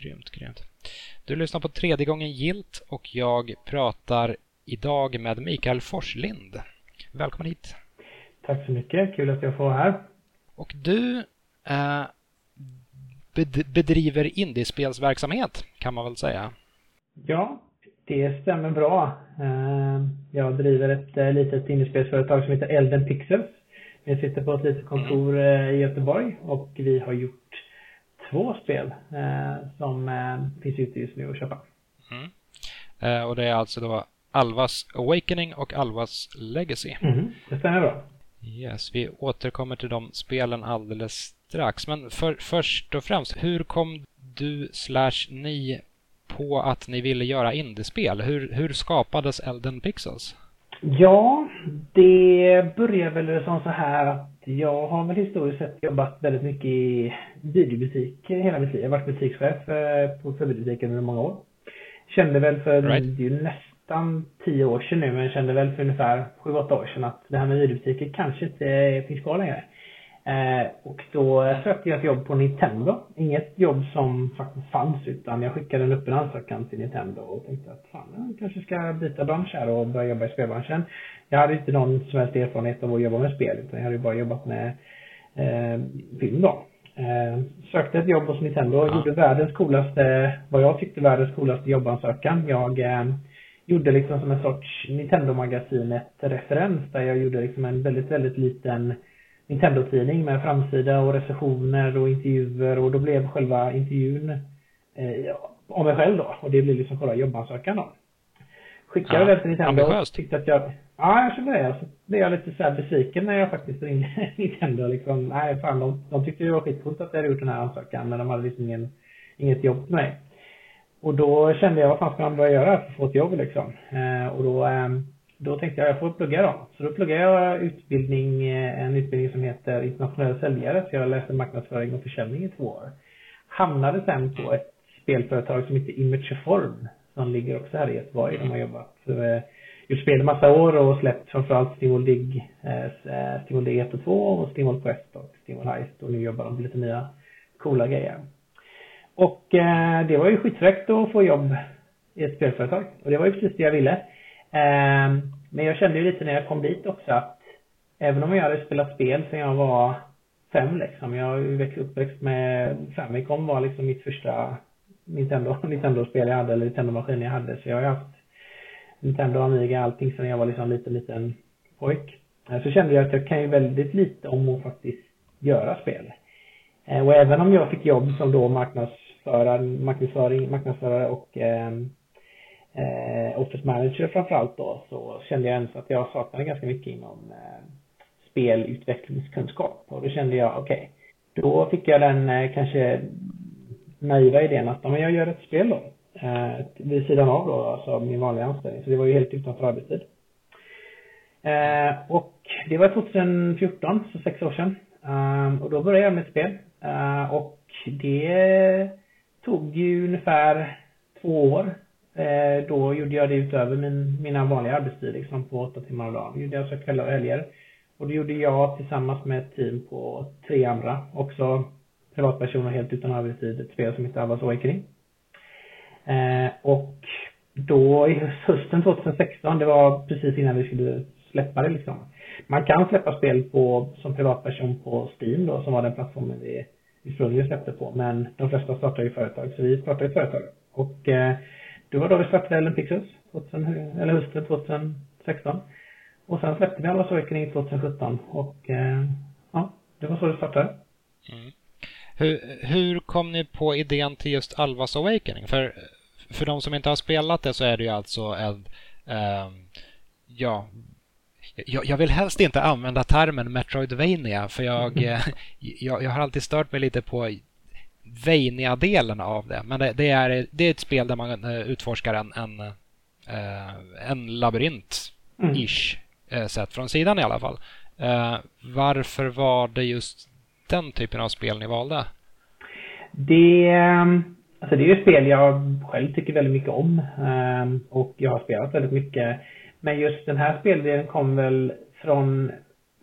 Grymt, grymt. Du lyssnar på tredje gången gilt och jag pratar idag med Mikael Forslind. Välkommen hit. Tack så mycket, kul att jag får vara här. Och du eh, bedriver indiespelsverksamhet kan man väl säga? Ja, det stämmer bra. Eh, jag driver ett eh, litet indiespelsföretag som heter Elden Pixels. Vi sitter på ett litet kontor mm. eh, i Göteborg och vi har gjort två spel som finns ute just nu att köpa. Mm. Och det är alltså då Alvas Awakening och Alvas Legacy. Mm, det stämmer bra. Yes, vi återkommer till de spelen alldeles strax. Men för, först och främst, hur kom du slash ni på att ni ville göra indiespel? Hur, hur skapades Elden Pixels? Ja, det började väl som så här att jag har väl historiskt sett jobbat väldigt mycket i videobutik hela mitt liv. Jag har varit butikschef eh, på videobutiken under många år. Kände väl för, right. det är ju nästan tio år sedan nu, men kände väl för ungefär sju, åtta år sedan att det här med videobutiker kanske inte finns kvar längre. Eh, och då sökte jag ett jobb på Nintendo. Inget jobb som faktiskt fanns utan jag skickade en öppen ansökan till Nintendo och tänkte att fan, jag kanske ska byta bransch här och börja jobba i spelbranschen. Jag hade inte någon som helst erfarenhet av att jobba med spel utan jag hade bara jobbat med eh, film då. Eh, sökte ett jobb hos Nintendo och ja. gjorde världens coolaste, vad jag tyckte världens coolaste jobbansökan. Jag eh, gjorde liksom som en sorts Nintendo-magasinet referens där jag gjorde liksom en väldigt, väldigt liten Nintendo-tidning med framsida och recensioner och intervjuer och då blev själva intervjun eh, av mig själv då och det blev liksom själva jobbansökan då. Skickade ja, det till Nintendo ambitiöst. tyckte att jag Ja, jag kände det. Så blev jag lite så här besviken när jag faktiskt ringde Nintendo liksom. Nej, fan de, de tyckte det var skitcoolt att jag hade gjort den här ansökan men de hade liksom ingen, inget jobb med mig. Och då kände jag, vad fan ska man börja göra för att få ett jobb liksom? Eh, och då eh, då tänkte jag, jag får plugga då. Så då pluggade jag utbildning, eh, en utbildning som heter internationell säljare. Så jag läste marknadsföring och försäljning i två år. Hamnade sen på ett spelföretag som heter Imageform. Som ligger också här i Göteborg. De har jobbat, eh, gjort spel i massa år och släppt framförallt Stimol Dig, eh, Stimol Dig 1 och 2 och Stimol Quest och Stimol Heist. Och nu jobbar de på lite nya coola grejer. Och eh, det var ju skitfräckt att få jobb i ett spelföretag. Och det var ju precis det jag ville. Ehm, men jag kände ju lite när jag kom dit också att även om jag hade spelat spel sen jag var fem liksom. Jag har ju växt uppväxt med Famicom var liksom mitt första Nintendo, Nintendo-spel jag hade eller Nintendo-maskin jag hade. Så jag har ju haft Nintendo, Amiga, allting sedan jag var liksom liten, liten pojk. Eh, så kände jag att jag kan ju väldigt lite om att faktiskt göra spel. Eh, och även om jag fick jobb som då marknadsförare, marknadsföring, marknadsförare och ehm, eh, Office Manager framförallt då så kände jag ens att jag saknade ganska mycket inom eh, spelutvecklingskunskap och då kände jag okej okay, då fick jag den eh, kanske naiva idén att men jag gör ett spel då eh, vid sidan av då alltså min vanliga anställning så det var ju helt utanför arbetstid eh, och det var 2014 så sex år sedan Eh, och då började jag med ett spel Eh, och det tog ju ungefär två år Eh, då gjorde jag det utöver min, mina vanliga arbetstid, liksom på åtta timmar om dagen. Då gjorde jag så kvällar och helger. Och det gjorde jag tillsammans med ett team på tre andra. Också privatpersoner helt utan arbetstid. Ett spel som heter Avas Awakening. Eh, och då i hösten 2016, det var precis innan vi skulle släppa det liksom. Man kan släppa spel på, som privatperson på Steam då, som var den plattformen vi ursprungligen släppte på. Men de flesta startar ju företag, så vi startade ett företag. Och eh, det var då vi startade Ellen Pixels, 2000, eller hösten 2016. Och sen släppte vi Allas Awakening 2017 och eh, ja, det var så det startade. Mm. Hur, hur kom ni på idén till just Alvas Awakening? För, för de som inte har spelat det så är det ju alltså en, eh, ja, jag, jag, vill helst inte använda termen Metroidvania för jag, mm. jag, jag, har alltid stört mig lite på Vania-delen av det. Men det, det, är, det är ett spel där man eh, utforskar en, en, eh, en labyrint-ish mm. sett från sidan i alla fall. Varför var det just den typen av spel ni valde? Det, ehm, alltså det är ju spel jag själv tycker väldigt mycket om ehm, och jag har spelat väldigt mycket. Men just den här speldelen kom väl från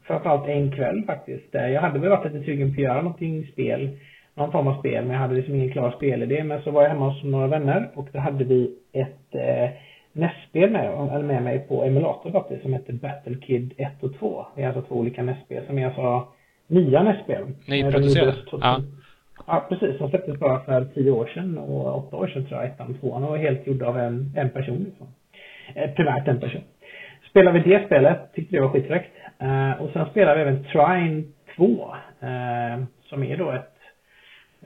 framförallt en kväll faktiskt. Jag hade väl varit lite sugen på att göra någonting spel någon form av spel, men jag hade liksom ingen klar spelidé. Men så var jag hemma hos några vänner och då hade vi ett eh, NES-spel med, eller med mig på emulator faktiskt, som heter Battle Kid 1 och 2. Det är alltså två olika NES-spel som är alltså nya NES-spel. Nyproducerade? Ja. Ja, precis. De släpptes bara för tio år sedan och åtta år sedan tror jag, ettan och tvåan. Och var helt gjorda av en, en person liksom. Eh, primärt en person. Spelade vi det spelet, tyckte det var skitfräckt. Eh, och sen spelade vi även Trine 2. Eh, som är då ett,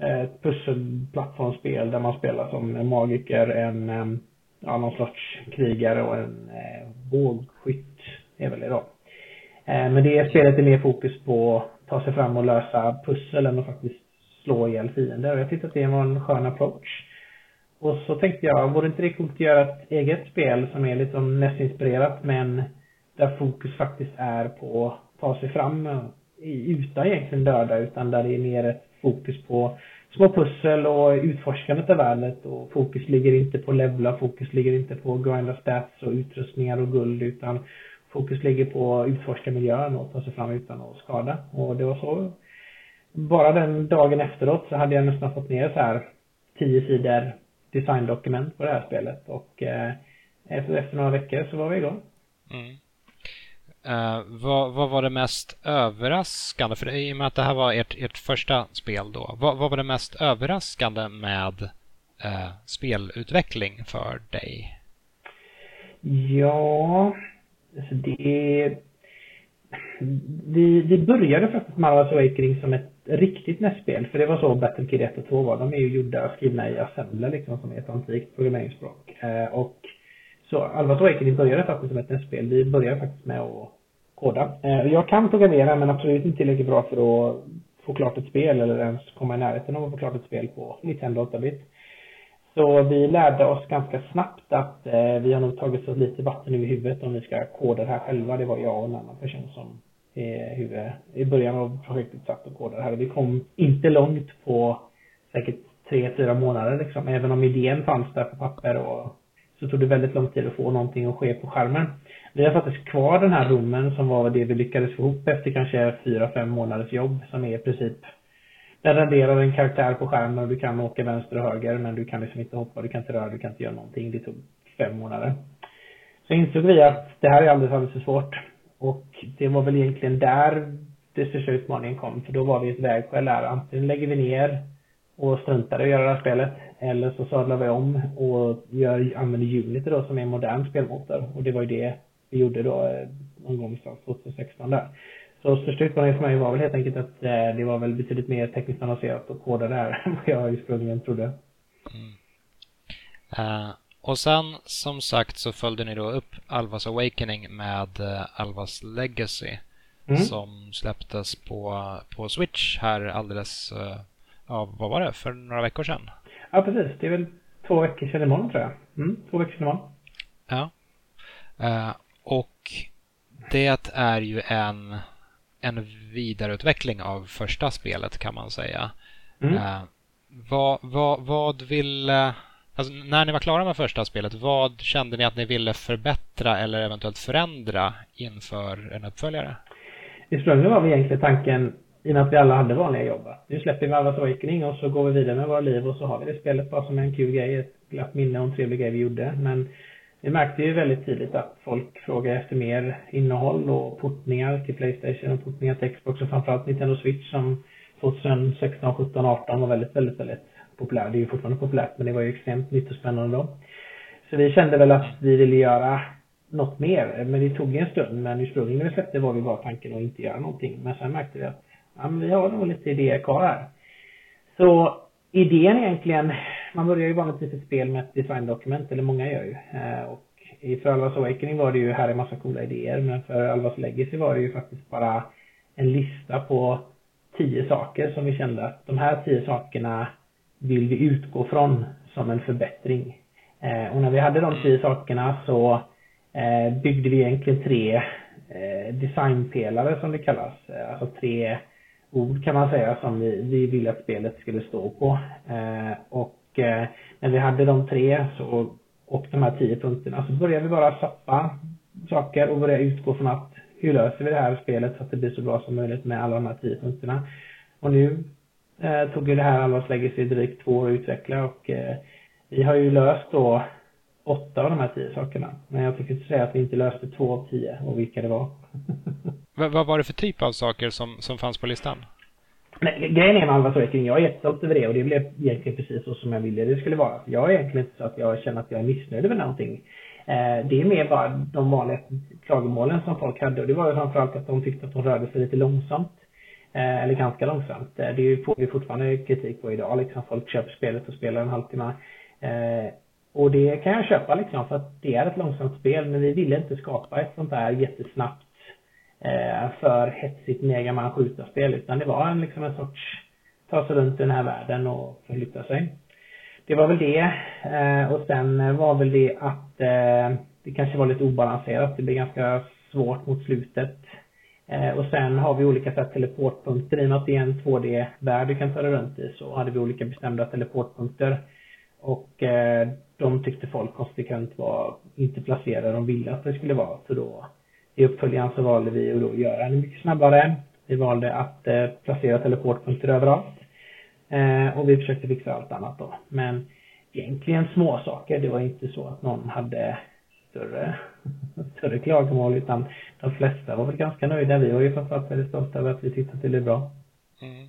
ett pusselplattformsspel där man spelar som en magiker, en, ja, någon sorts krigare och en eh, vågskytt är väl det då. Eh, men det spelet är mer fokus på ta sig fram och lösa pussel än att faktiskt slå ihjäl fiender. Och jag tyckte att det var en skön approach. Och så tänkte jag, vore inte det coolt att göra ett eget spel som är lite som NES-inspirerat men där fokus faktiskt är på att ta sig fram utan egentligen döda utan där det är mer ett fokus på små pussel och utforskandet av världen och fokus ligger inte på levla, fokus ligger inte på grinda stats och utrustningar och guld utan fokus ligger på att utforska miljön och ta sig fram utan att skada. Och det var så bara den dagen efteråt så hade jag nästan fått ner så här tio sidor designdokument på det här spelet och eh, efter, efter några veckor så var vi igång. Mm. Uh, vad, vad, var det mest överraskande? För i och med att det här var ert, ert första spel då. Vad, vad var det mest överraskande med uh, spelutveckling för dig? Ja, alltså det... Vi, vi började faktiskt med Marvel's Awakening som ett riktigt nästspel. För det var så Battlekid 1 och 2 var. De är ju gjorda, skrivna i Assembler liksom, som är ett antikt programmeringsspråk. Eh, och så Alvas Awakening började faktiskt som ett nästspel. Vi började faktiskt med att koda. Eh, jag kan programmera men absolut inte tillräckligt bra för att få klart ett spel eller ens komma i närheten av att få klart ett spel på Nintendo 8-bit. Så vi lärde oss ganska snabbt att eh, vi har nog tagit oss lite vatten över huvudet om vi ska koda det här själva. Det var jag och en annan person som huvud i början av projektet satt och kodade här. Vi kom inte långt på säkert tre, fyra månader liksom. Även om idén fanns där på papper och så tog det väldigt lång tid att få någonting att ske på skärmen. Vi har faktiskt kvar den här rummen som var det vi lyckades få ihop efter kanske fyra, fem månaders jobb som är i princip den raderar en karaktär på skärmen och du kan åka vänster och höger men du kan liksom inte hoppa, du kan inte röra, du kan inte göra någonting. Det tog fem månader. Så insåg vi att det här är alldeles, alldeles för svårt. Och det var väl egentligen där den största utmaningen kom. För då var vi ett vägskäl där. Antingen lägger vi ner och struntar i att göra det här spelet. Eller så sadlar vi om och gör, använder Unity då som är en modern spelmotor. Och det var ju det vi gjorde då eh, någon gång 2016 där. Så största utmaningen för mig var väl helt enkelt att eh, det var väl betydligt mer tekniskt avancerat att koda det här än vad jag ursprungligen trodde. Mm. Uh, och sen som sagt så följde ni då upp Alvas Awakening med uh, Alvas Legacy mm. som släpptes på, på Switch här alldeles, uh, ja vad var det, för några veckor sedan? Ja precis, det är väl två veckor sedan imorgon tror jag. Mm, två veckor sedan imorgon. Ja. Uh, och det är ju en, en vidareutveckling av första spelet kan man säga. Mm. vad, vad, vad vill Alltså, när ni var klara med första spelet, vad kände ni att ni ville förbättra eller eventuellt förändra inför en uppföljare? Ursprungligen var vi egentligen tanken, i och med att vi alla hade vanliga jobb, nu släpper vi Allas Awakening och så går vi vidare med våra liv och så har vi det spelet bara som en kul grej, ett glatt minne och en trevlig grej vi gjorde. Men vi märkte ju väldigt tidigt att folk frågade efter mer innehåll och portningar till Playstation och portningar till Xbox och framförallt Nintendo Switch som 2016, 17, 18 var väldigt, väldigt, väldigt populär. Det är ju fortfarande populärt men det var ju extremt nytt och spännande då. Så vi kände väl att vi ville göra något mer. Men det tog en stund. Men ursprungligen när vi släppte var vi bara tanken att inte göra någonting. Men sen märkte vi att ja, men vi har nog lite idéer kvar här. Så idén egentligen, man börjar ju vanligtvis ett spel med ett designdokument, eller många gör ju. Eh, och för Alvas Awakening var det ju, här är massa coola idéer. Men för Alvas Legacy var det ju faktiskt bara en lista på tio saker som vi kände att de här tio sakerna vill vi utgå från som en förbättring. Eh, och när vi hade de tio sakerna så eh, byggde vi egentligen tre designpelare som det kallas. Alltså tre ord kan man säga som vi, vi ville att spelet skulle stå på. Eh, och eh, när vi hade de tre så, och de här tio punkterna alltså, så började vi bara sappa saker och började utgå från att hur löser vi det här spelet så att det blir så bra som möjligt med alla de här tio punkterna. Och nu eh, tog ju det här Alvas Legacy drygt två år att utveckla och eh, vi har ju löst då åtta av de här tio sakerna. Men jag tycker inte säga att vi inte löste två av tio och vilka det var. vad var det för typ av saker som, som fanns på listan? Men grejen är med Alva jag är jättestolt över det och det blev egentligen precis så som jag ville det skulle vara. Jag är egentligen inte så att jag känner att jag är missnöjd med någonting. Eh, det är mer bara de vanliga klagomålen som folk hade och det var ju framförallt att de tyckte att de rörde sig lite långsamt. Eh, eller ganska långsamt. Eh, det får vi fortfarande kritik på idag liksom. Folk köper spelet och spelar en halvtimme. Och det kan jag köpa liksom för att det är ett långsamt spel men vi ville inte skapa ett sånt där jättesnabbt Eh, för hetsigt megaman skjutarspel utan det var en, liksom en sorts ta sig runt i den här världen och förflytta sig. Det var väl det. Eh, och sen var väl det att eh, det kanske var lite obalanserat. Det blev ganska svårt mot slutet. Eh, och sen har vi olika så här, teleportpunkter. I och med att det är en 2D-värld du kan ta dig runt i så hade vi olika bestämda teleportpunkter. Och eh, de tyckte folk konsekvent var inte placerade de ville att det skulle vara. Så då i uppföljaren så valde vi att då göra den mycket snabbare. Vi valde att eh, placera teleportpunkter överallt. Eh, och vi försökte fixa allt annat då. Men egentligen små saker. Det var inte så att någon hade större, större klagomål utan de flesta var väl ganska nöjda. Vi var ju framförallt väldigt stolta över att vi tyckte att det blev bra. Mm.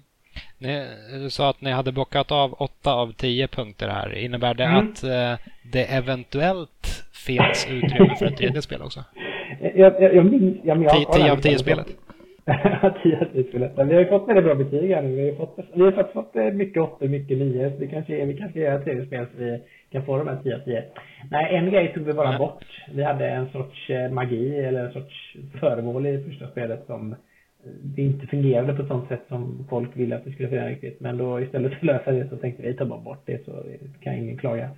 Ni, du sa att ni hade bockat av åtta av tio punkter här. Innebär det mm. att eh, det eventuellt finns utrymme för ett tredje spel också? Jag, jag, jag minns... Jag, jag, tio, tio av tio spelet? tio av tio spelet. Vi har ju fått väldigt bra betyg här nu. Vi har fått, vi har fått, fått mycket åttor, mycket nio. Så det kanske, vi kanske gör ett tredje spel så vi kan få de här 10 av 10. Nej, en grej tog vi bara mm. bort. Vi hade en sorts eh, magi eller en sorts föremål i första spelet som eh, det inte fungerade på ett sånt sätt som folk ville att det skulle fungera riktigt. Men då istället för att lösa det så tänkte vi ta bara bort det så kan ingen klaga.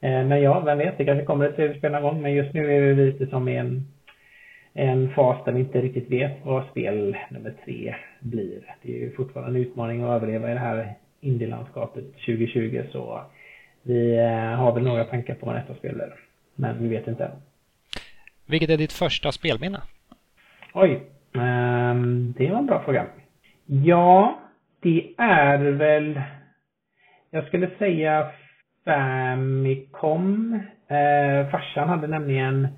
Eh, men ja, vem vet, det kanske kommer ett tv-spel någon gång. Men just nu är vi lite som i en, en fas där vi inte riktigt vet vad spel nummer tre blir. Det är ju fortfarande en utmaning att överleva i det här indielandskapet 2020 så vi eh, har väl några tankar på vad nästa spel blir. Men vi vet inte än. Vilket är ditt första spelminne? Oj. Um, det var en bra fråga. Ja, det är väl... Jag skulle säga Famicom. Eh, farsan hade nämligen en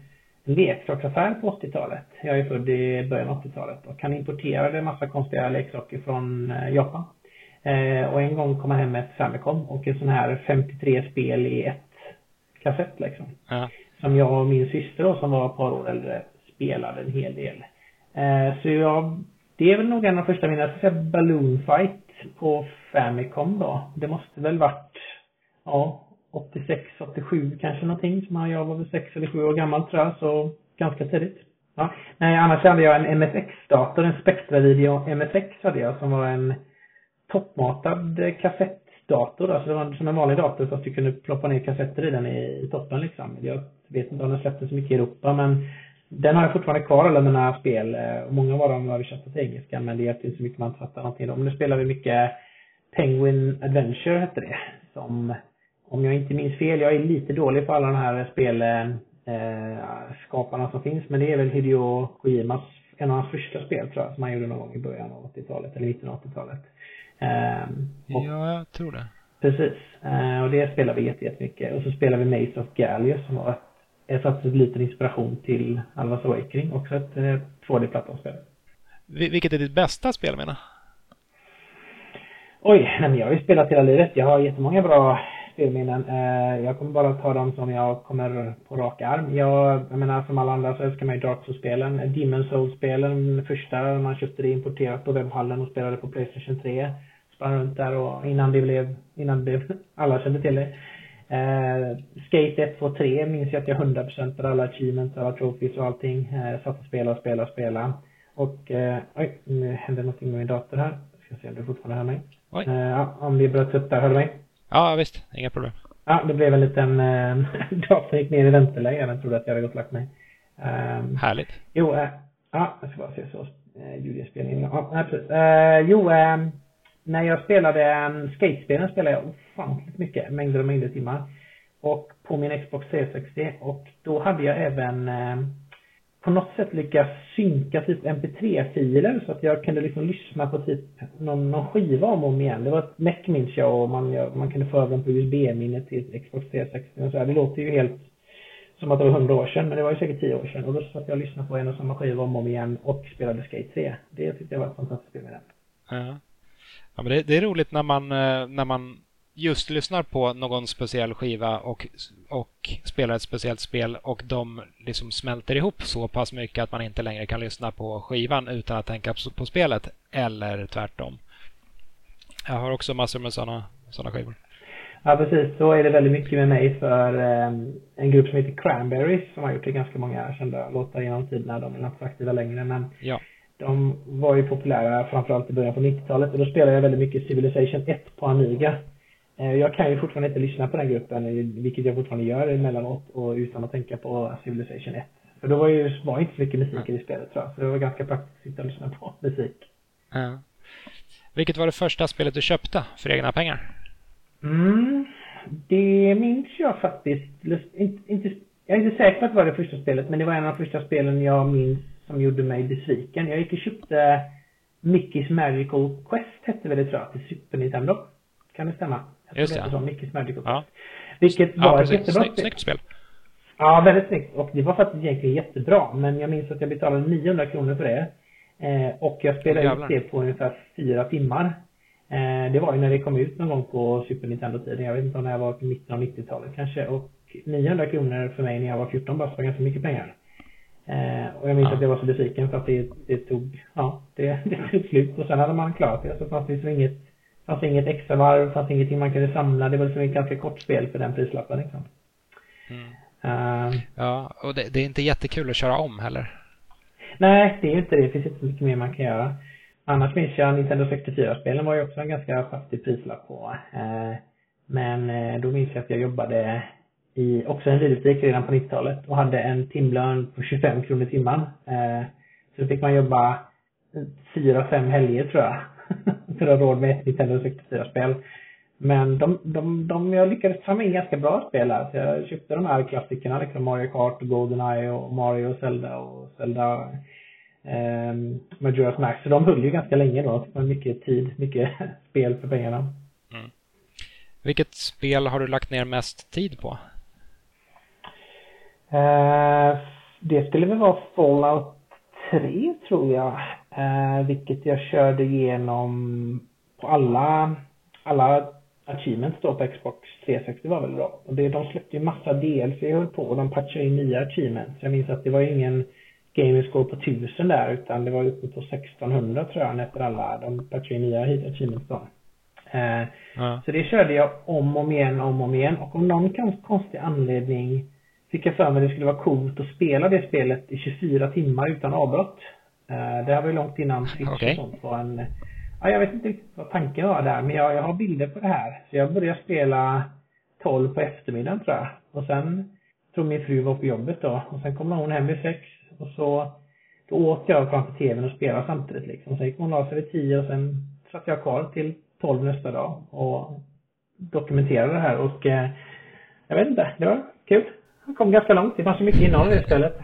leksaksaffär på 80-talet. Jag är född i början av 80-talet och han importerade en massa konstiga leksaker från eh, Japan. Eh, och en gång kom han hem med ett Famicom och en sån här 53 spel i ett kassett liksom. Ja. Som jag och min syster då, som var ett par år äldre, spelade en hel del. Eh, så jag, det är väl nog en av de första mina, Balloon Fight på Famicom då. Det måste väl varit, ja, 86, 87 kanske någonting. Som jag var väl 6 eller 7 år gammal tror jag, så ganska tidigt. Ja. Nej, annars hade jag en MSX-dator, en Spectra Video MSX hade jag som var en toppmatad kassettdator. Alltså det var som en vanlig dator fast du kunde ploppa ner kassetter i den i, toppen liksom. Jag vet inte om den släpptes så mycket i Europa men den har jag fortfarande kvar alla mina spel. Eh, många av dem har översatta till engelska men det hjälpte inte så mycket man fattar någonting. Men nu spelar vi mycket Penguin Adventure hette det. Som, om jag inte minns fel, jag är lite dålig på alla de här spelen eh, skaparna som finns. Men det är väl Hideo Kojimas, en av hans första spel tror jag, som han gjorde någon gång i början av 80-talet, eller mitten av 80-talet. Um, ja, jag tror det. Precis. Uh, och det spelar vi jättemycket. Och så spelar vi Maze of Gallius som var ett, ett, ett liten inspiration till Alvas Awakening. Också ett uh, 2D-plattformsspel. Vilket är ditt bästa spel menar Oj, nej men jag har ju spelat hela livet. Jag har jättemånga bra spelminnen. Uh, jag kommer bara ta dem som jag kommer på rak arm. Jag, jag menar som alla andra så älskar man ju Dark Souls-spelen. Demon Souls-spelen, första man köpte det importerat på webbhallen och spelade på Playstation 3 sprang runt där och innan det blev, innan det, alla kände till det. Eh, Skate 1, 2, 3 minns jag att jag 100% alla achievements, alla trophies och allting. Eh, satt och spelade spelade och spelade. Och, eh, oj, nu hände någonting med min dator här. Ska se om du fortfarande hör mig. Oj. Eh, om det bröts upp där, hör du mig? Ja, visst. Inga problem. Ja, det blev en liten, eh, datorn gick ner i vänteläge. Den trodde att jag hade gått och lagt mig. Um, Härligt. Jo, eh, ja, jag ska bara se så. Eh, ljudinspelningen. Ja, precis. Eh, jo, eh, när jag spelade um, skatespelen spelade jag ofantligt mycket, mängder och mängder timmar. Och på min Xbox 360 och då hade jag även um, på något sätt lyckas synka typ mp3-filer så att jag kunde liksom lyssna på typ någon, någon skiva om och om igen. Det var ett Mac minns jag och man, man kunde få över dem på USB-minnet till Xbox 360 och så här. Det låter ju helt som att det var hundra år sedan, men det var ju säkert tio år sedan. Och då satt jag och lyssnade på en och samma skiva om och om igen och spelade Skate 3. Det tyckte jag var ett fantastiskt spel med den. Ja. ja men det, det, är roligt när man, eh, när man just lyssnar på någon speciell skiva och, och spelar ett speciellt spel och de liksom smälter ihop så pass mycket att man inte längre kan lyssna på skivan utan att tänka på, spelet eller tvärtom. Jag har också massor med sådana såna skivor. Ja, precis. Så är det väldigt mycket med mig för eh, en grupp som heter Cranberries som har gjort det ganska många kända låtar genom tiderna. De är inte så aktiva längre, men ja. de var ju populära framförallt i början på 90-talet och då spelade jag väldigt mycket Civilization 1 på Amiga. Eh, jag kan ju fortfarande inte lyssna på den gruppen, vilket jag fortfarande gör emellanåt och utan att tänka på Civilization 1. För då var ju var inte så mycket musik i spelet tror jag, så det var ganska praktiskt att sitta och lyssna på musik. Ja. Vilket var det första spelet du köpte för egna pengar? Mm, det minns jag faktiskt. Inte, inte, jag är inte säker på att det var det första spelet, men det var en av de första spelen jag minns som gjorde mig besviken. Jag gick och köpte Mickey's Magical Quest, hette väl det tror jag, till Super Nintendo. Kan det stämma? Just det. det Mickey's Magical ja. Vilket var ja, ett jättebra spel. Snyggt spel. Ja, väldigt snyggt. Och det var faktiskt egentligen jättebra. Men jag minns att jag betalade 900 kronor för det. Eh, och jag spelade ut det på ungefär fyra timmar. Eh, det var ju när det kom ut någon gång på Super Nintendo-tiden. Jag vet inte om det var i mitten av 90-talet kanske. Och 900 kronor för mig när jag var 14 bast var ganska mycket pengar. Eh, och jag minns ja. att jag var så besviken för att det, det tog, ja, det, det tog slut. Och sen hade man klarat det. Så fanns det liksom inget, fanns inget extra varv, fanns ingenting man kunde samla. Det var liksom ett ganska kort spel för den prislappen liksom. Mm. Uh, ja, och det, det, är inte jättekul att köra om heller. Nej, det är ju inte det. Det finns inte så mycket mer man kan göra. Annars minns jag Nintendo 64-spelen var ju också en ganska fattig prislapp på. Eh, men eh, då minns jag att jag jobbade i också en videobutik redan på 90-talet och hade en timlön på 25 kronor i timmen. Eh, så då fick man jobba fyra, fem helger tror jag. för att ha råd med Nintendo 64-spel. Men de, de, de, jag lyckades ta in ganska bra spel här. Så jag köpte de här klassikerna, liksom Mario Kart och Goldeneye och Mario och Zelda och Zelda eh, Majora's Max. Så de höll ju ganska länge då. Det var mycket tid, mycket spel för pengarna. Mm. Vilket spel har du lagt ner mest tid på? Eh, det skulle väl vara Fallout 3 tror jag. Eh, vilket jag körde igenom på alla, alla achievements då på Xbox 360 var väl då. Och det, de släppte ju massa DLC höll på och de patchade in nya achievements. Jag minns att det var ingen Gamerscore på 1000 där utan det var uppe på 1600 tror jag efter alla de patchade in nya achievements då. Eh, ja. Så det körde jag om och om igen, om och om igen och om någon konstig anledning fick jag för mig att det skulle vara coolt att spela det spelet i 24 timmar utan avbrott. Eh, det här var ju långt innan Twitch okay. och sånt var en Ja, jag vet inte riktigt vad tanken var där, men jag, jag har bilder på det här. Så jag började spela 12 på eftermiddagen tror jag. Och sen tror min fru var på jobbet då. Och sen kom hon hem vid sex. Och så då åt jag framför tvn och spelade samtidigt liksom. Sen gick hon av sig vid 10 och sen satt jag kvar till 12 nästa dag och dokumenterade det här och eh, jag vet inte, det var kul. Han kom ganska långt. Det fanns ju mycket innehåll i det spelet.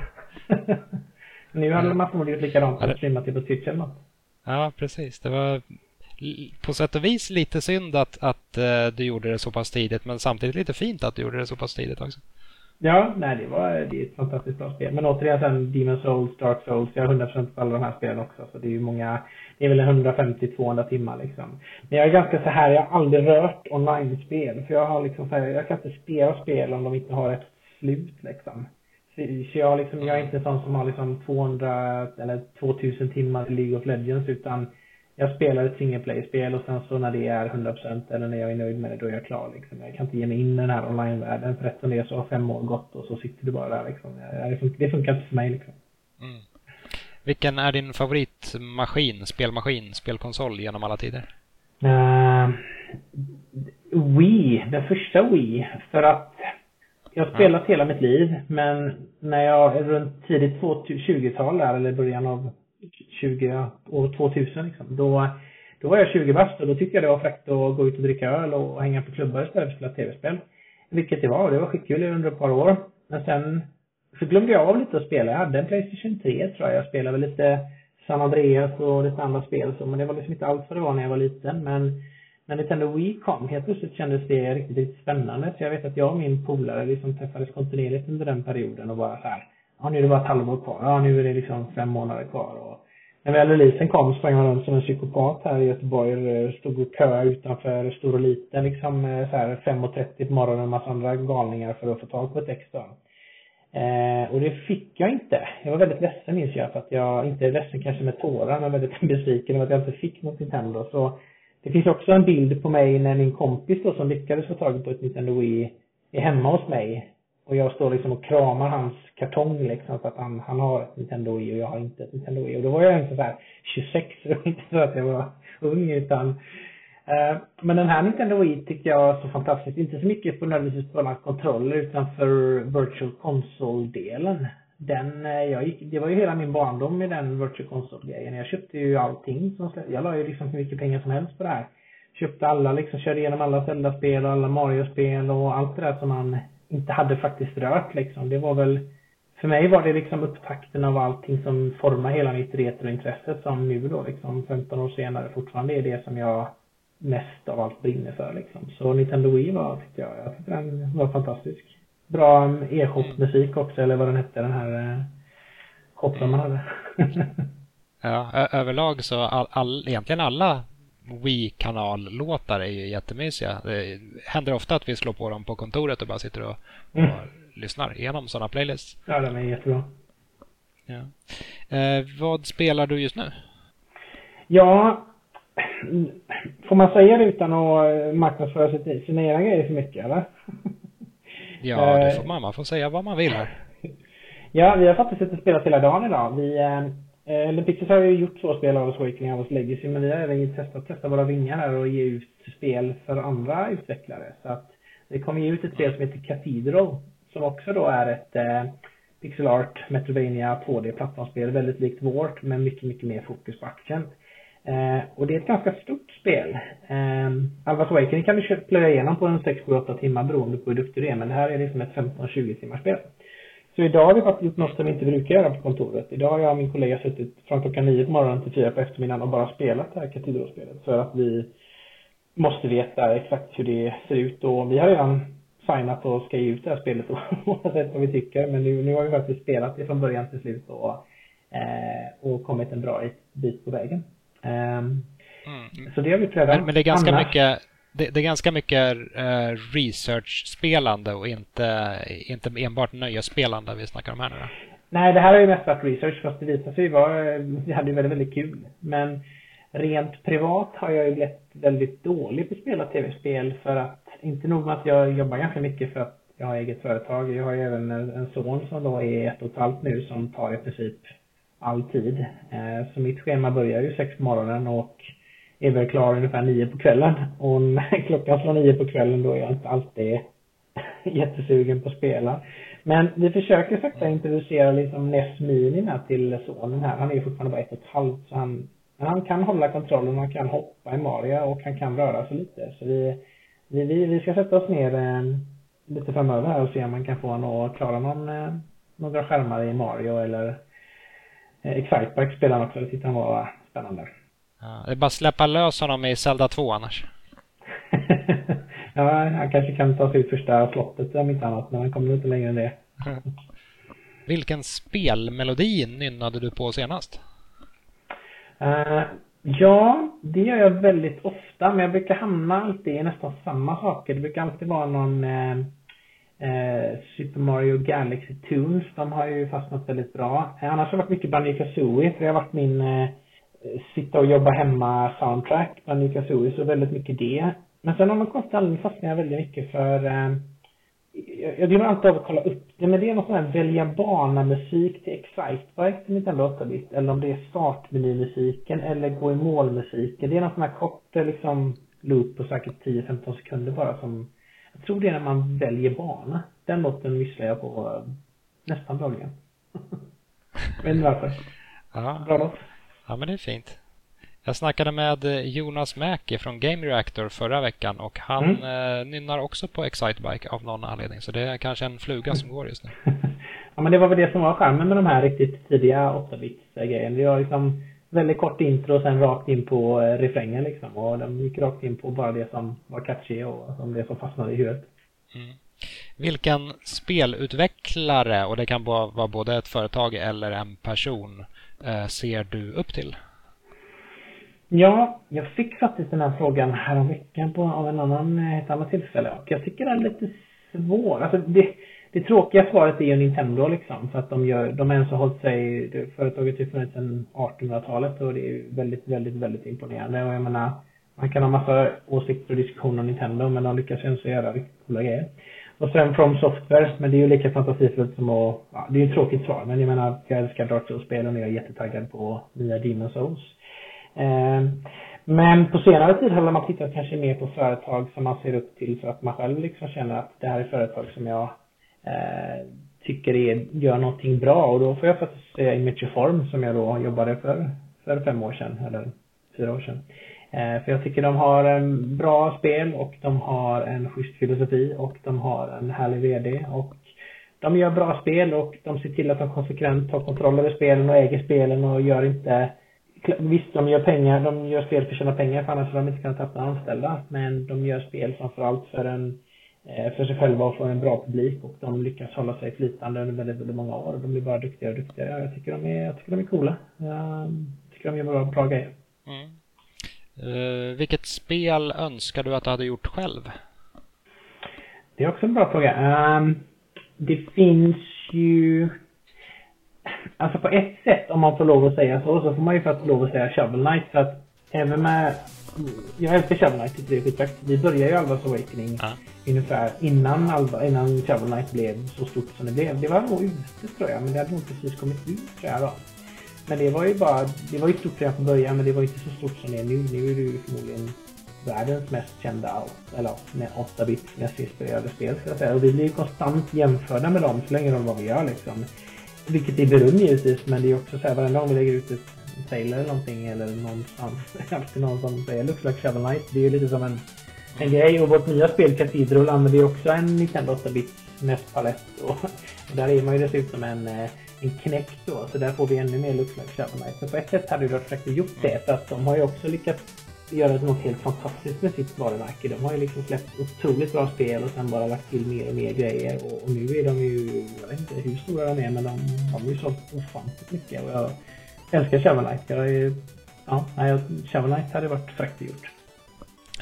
nu hade man förmodligen likadant och streamat det på Twitch eller något. Ja, precis. Det var på sätt och vis lite synd att, att uh, du gjorde det så pass tidigt, men samtidigt lite fint att du gjorde det så pass tidigt också. Ja, nej det var det är ett fantastiskt bra spel. Men återigen sen Demon Souls, Dark Souls, jag har 100% på alla de här spelen också. Så det är ju många, det är väl 150-200 timmar liksom. Men jag är ganska så här, jag har aldrig rört online-spel. För jag har liksom så här, jag kan inte spela spel om de inte har ett slut liksom. Så jag, liksom, jag är inte sån som har liksom 200 eller 2000 timmar i League of Legends utan jag spelar ett single play-spel och sen så när det är 100% eller när jag är nöjd med det, då är jag klar liksom. Jag kan inte ge mig in i den här online-världen för rätt som det är så har fem år gått och så sitter du bara där liksom. Det funkar inte för mig liksom. Mm. Vilken är din favoritmaskin, spelmaskin, spelkonsol genom alla tider? Uh, Wii, den första Wii. För att jag har spelat hela mitt liv, men när jag runt tidigt 20-tal där, eller början av 20, år 2000 liksom, då, då var jag 20 bast och då tyckte jag det var fräckt att gå ut och dricka öl och hänga på klubbar istället för att spela tv-spel. Vilket det var, och det var skitkul under ett par år. Men sen så glömde jag av lite att spela. Jag hade en Playstation 3 tror jag. Jag spelade väl lite San Andreas och lite andra spel så, men det var liksom inte alls vad det var när jag var liten. Men när Nintendo Wii kom, helt plötsligt kändes det riktigt, riktigt spännande. Så jag vet att jag och min polare liksom träffades kontinuerligt under den perioden och bara så här, ja nu är det bara ett halvår kvar, ja nu är det liksom fem månader kvar och när väl releasen kom sprang man runt som en psykopat här i Göteborg. Eh, stod och köade utanför stor och liten liksom eh, så här 5.30 på morgonen en massa andra galningar för att få tag på ett extra. Eh, och det fick jag inte. Jag var väldigt ledsen minns jag för att jag, inte är ledsen kanske med tårar, men väldigt besviken över att jag inte fick något Nintendo. Så det finns också en bild på mig när min kompis då som lyckades få tag på ett Nintendo Wii är hemma hos mig. Och jag står liksom och kramar hans kartong liksom för att han, han har ett Nintendo Wii och jag har inte ett Nintendo Wii. Och då var jag inte så här 26, det var inte så att jag var ung utan eh, men den här Nintendo Wii tycker jag var så fantastisk. Inte så mycket på nödvändigtvis på kontroller utan för Virtual Console-delen. Den, eh, jag gick, det var ju hela min barndom med den Virtual Console-grejen. Jag köpte ju allting som Jag la ju liksom hur mycket pengar som helst på det här. Köpte alla liksom, körde igenom alla Zelda-spel och alla Mario-spel och allt det där som man inte hade faktiskt rört liksom. Det var väl för mig var det liksom upptakten av allting som formar hela mitt retrointresse som nu då liksom 15 år senare fortfarande är det som jag mest av allt brinner för liksom. Så Nintendo Wii var, tyckte jag, jag tyckte den var fantastisk. Bra e-shop-musik också, eller vad den hette, den här eh, shoppen man hade. ja, överlag så all, all, egentligen alla Wii-kanallåtar är ju jättemysiga. Det händer ofta att vi slår på dem på kontoret och bara sitter och, och mm. lyssnar igenom sådana playlists. Ja, den är jättebra. Ja. Eh, vad spelar du just nu? Ja, får man säga det utan att marknadsföra sina egna grejer för mycket eller? Ja, det får man. Man får säga vad man vill här. Ja, vi har faktiskt suttit och spelat hela dagen idag. Vi, eh, Eh, eller Pixels har ju gjort två spel av Awakening of Legacy men vi har även testat testa våra vingar här och ge ut spel för andra utvecklare. Så att det kommer ge ut ett spel som heter Cathedral som också då är ett eh, pixel art Metrovania 2D plattformsspel väldigt likt vårt men mycket, mycket mer fokus på action. Eh, och det är ett ganska stort spel. Eh, Alvas Awakening kan du plöja igenom på en 6-8 timmar beroende på hur duktig du är men det här är liksom ett 15-20 timmars spel. Så idag har vi faktiskt gjort något som vi inte brukar göra på kontoret. Idag har jag och min kollega suttit från klockan nio på morgonen till fyra på eftermiddagen och bara spelat det här Cathedral-spelet. För att vi måste veta exakt hur det ser ut och vi har redan signat och ska ge ut det här spelet oavsett vad vi tycker. Men nu, nu har vi faktiskt spelat det från början till slut och, eh, och kommit en bra bit på vägen. Um, mm. Så det har vi prövat. Men, men det är ganska Annars, mycket det, det, är ganska mycket uh, research-spelande och inte, inte enbart nöjesspelande vi snackar om här nu då. Nej, det här har ju mest varit research fast det visade sig vara, vi hade ju väldigt, väldigt kul. Men rent privat har jag ju blivit väldigt dålig på att spela tv-spel för att, inte nog med att jag jobbar ganska mycket för att jag har eget företag. Jag har ju även en, en son som då är ett och ett halvt nu som tar i princip all tid. Eh, så mitt schema börjar ju sex på morgonen och är väl klar ungefär nio på kvällen. Och när klockan slår nio på kvällen då är jag inte alltid jättesugen på att spela. Men vi försöker sakta introducera liksom NES Mini här till sonen här. Han är fortfarande bara ett och ett halvt så han, men han kan hålla kontrollen, han kan hoppa i Mario och han kan röra sig lite. Så vi, vi, vi, vi ska sätta oss ner eh, lite framöver här och se om man kan få honom att klara någon, eh, några skärmar i Mario eller eh, Excitebike spelar han också. Det tyckte han var spännande. Ja, det är bara att släppa lös honom i Zelda 2 annars. ja, han kanske kan ta sig ut första slottet om inte annat, men han kommer inte längre än det. Vilken spelmelodi nynnade du på senast? Uh, ja, det gör jag väldigt ofta, men jag brukar hamna alltid i nästan samma saker. Det brukar alltid vara någon uh, Eh, Super Mario Galaxy Tunes. De har ju fastnat väldigt bra. Eh, annars har det varit mycket Banjo Kazooie, för det har varit min eh, sitta och jobba hemma soundtrack Banjo Kazooie så väldigt mycket det. Men sen har man konstigt aldrig fastnat väldigt mycket för eh, jag, jag glömmer alltid av att kolla upp det, men det är någon sån här välja bana-musik till Excitebike till Nintendo 8-bit. Eller om det är startmenymusiken eller gå i mål-musiken. Det är någon sån här kort eh, liksom loop på säkert 10-15 sekunder bara som jag tror det är när man väljer bana. Den låten lyssnar jag på eh, nästan dagligen. Vet inte varför. Ja. Bra låt. Ja, men det är fint. Jag snackade med eh, Jonas Mäki från Game Reactor förra veckan och han mm. eh, nynnar också på Excitebike av någon anledning. Så det är kanske en fluga som går just nu. Ja men det var väl det som var charmen med de här riktigt tidiga 8-bits grejerna. Det var liksom väldigt kort intro och sen rakt in på eh, refrängen liksom. Och de gick rakt in på bara det som var catchy och som det som fastnade i huvudet. Mm. Vilken spelutvecklare, och det kan vara både ett företag eller en person, eh, ser du upp till? Ja, jag fick faktiskt den här frågan häromveckan på, av en annan, eh, ett annat tillfälle och jag tycker den är lite svår. Alltså det, det tråkiga svaret är ju Nintendo liksom. För att de gör, de har ens hållit sig, företaget har ju funnits sedan 1800-talet och det är väldigt, väldigt, väldigt imponerande. Och jag menar, man kan ha massa åsikter och diskussioner om Nintendo men de lyckas ju ändå göra riktigt coola grejer. Och sen From Software, men det är ju lika fantasifullt som att, ja, det är ju ett tråkigt svar men jag menar, jag älskar Dark Souls-spelen och jag är jättetaggad på nya Demon Souls. Eh, men på senare tid har man tittat kanske mer på företag som man ser upp till så att man själv liksom känner att det här är företag som jag eh, tycker är, gör någonting bra och då får jag faktiskt säga Imageform som jag då jobbade för, för fem år sedan eller fyra år sedan. Eh, för jag tycker de har en bra spel och de har en schysst filosofi och de har en härlig VD och de gör bra spel och de ser till att de konsekvent tar kontroll över spelen och äger spelen och gör inte Visst, de gör pengar, de gör spel för att tjäna pengar för annars hade de inte kunnat tappa anställda. Men de gör spel framförallt för en för sig själva och få en bra publik och de lyckas hålla sig flytande under väldigt, väldigt många år. De blir bara duktigare och duktigare. Jag tycker de är, jag tycker de är coola. Jag tycker de gör bra, bra grejer. Mm. Uh, vilket spel önskar du att du hade gjort själv? Det är också en bra fråga. Um, det finns ju Alltså på ett sätt, om man får lov att säga så, så får man ju faktiskt lov att säga Shovel Knight. För att även med jag älskar Shovel Knight, det är skitfett. Vi började ju Alvas Awakening ja. ungefär innan, Alva, innan Shovel Knight blev så stort som det blev. Det var nog ute tror jag, men det hade nog precis kommit ut tror jag då. Men det var ju bara, det var ju stort redan från början, men det var inte så stort som det är nu. Nu är det ju förmodligen världens mest kända, eller med 8-bits mest inspirerade spel ska jag säga. Och vi blir ju konstant jämförda med dem så länge de vad vi gör liksom. Vilket är beröm givetvis, men det är också så här varenda gång vi lägger ut ett trailer eller någonting eller någonstans. Alltid någon som säger looks like Shovel Knight. Det är ju lite som en, en grej. Och vårt nya spel Cathedral använder ju också en Nintendo 8-bit NES-palett. Och, och där är man ju dessutom en, eh, en knäck då. Så där får vi ännu mer looks like Shovel Knight. Men på ett sätt hade ju Reflector gjort det. För att de har ju också lyckats göra något helt fantastiskt med sitt varumärke. De har ju liksom släppt otroligt bra spel och sen bara lagt till mer och mer grejer. Och, och nu är de ju, jag vet inte hur stora de är, men de har ju sålt ofantligt mycket. Och jag, älskar Shovel Knight. Jag är, ja, nej, Shovel Knight hade varit fräckt gjort.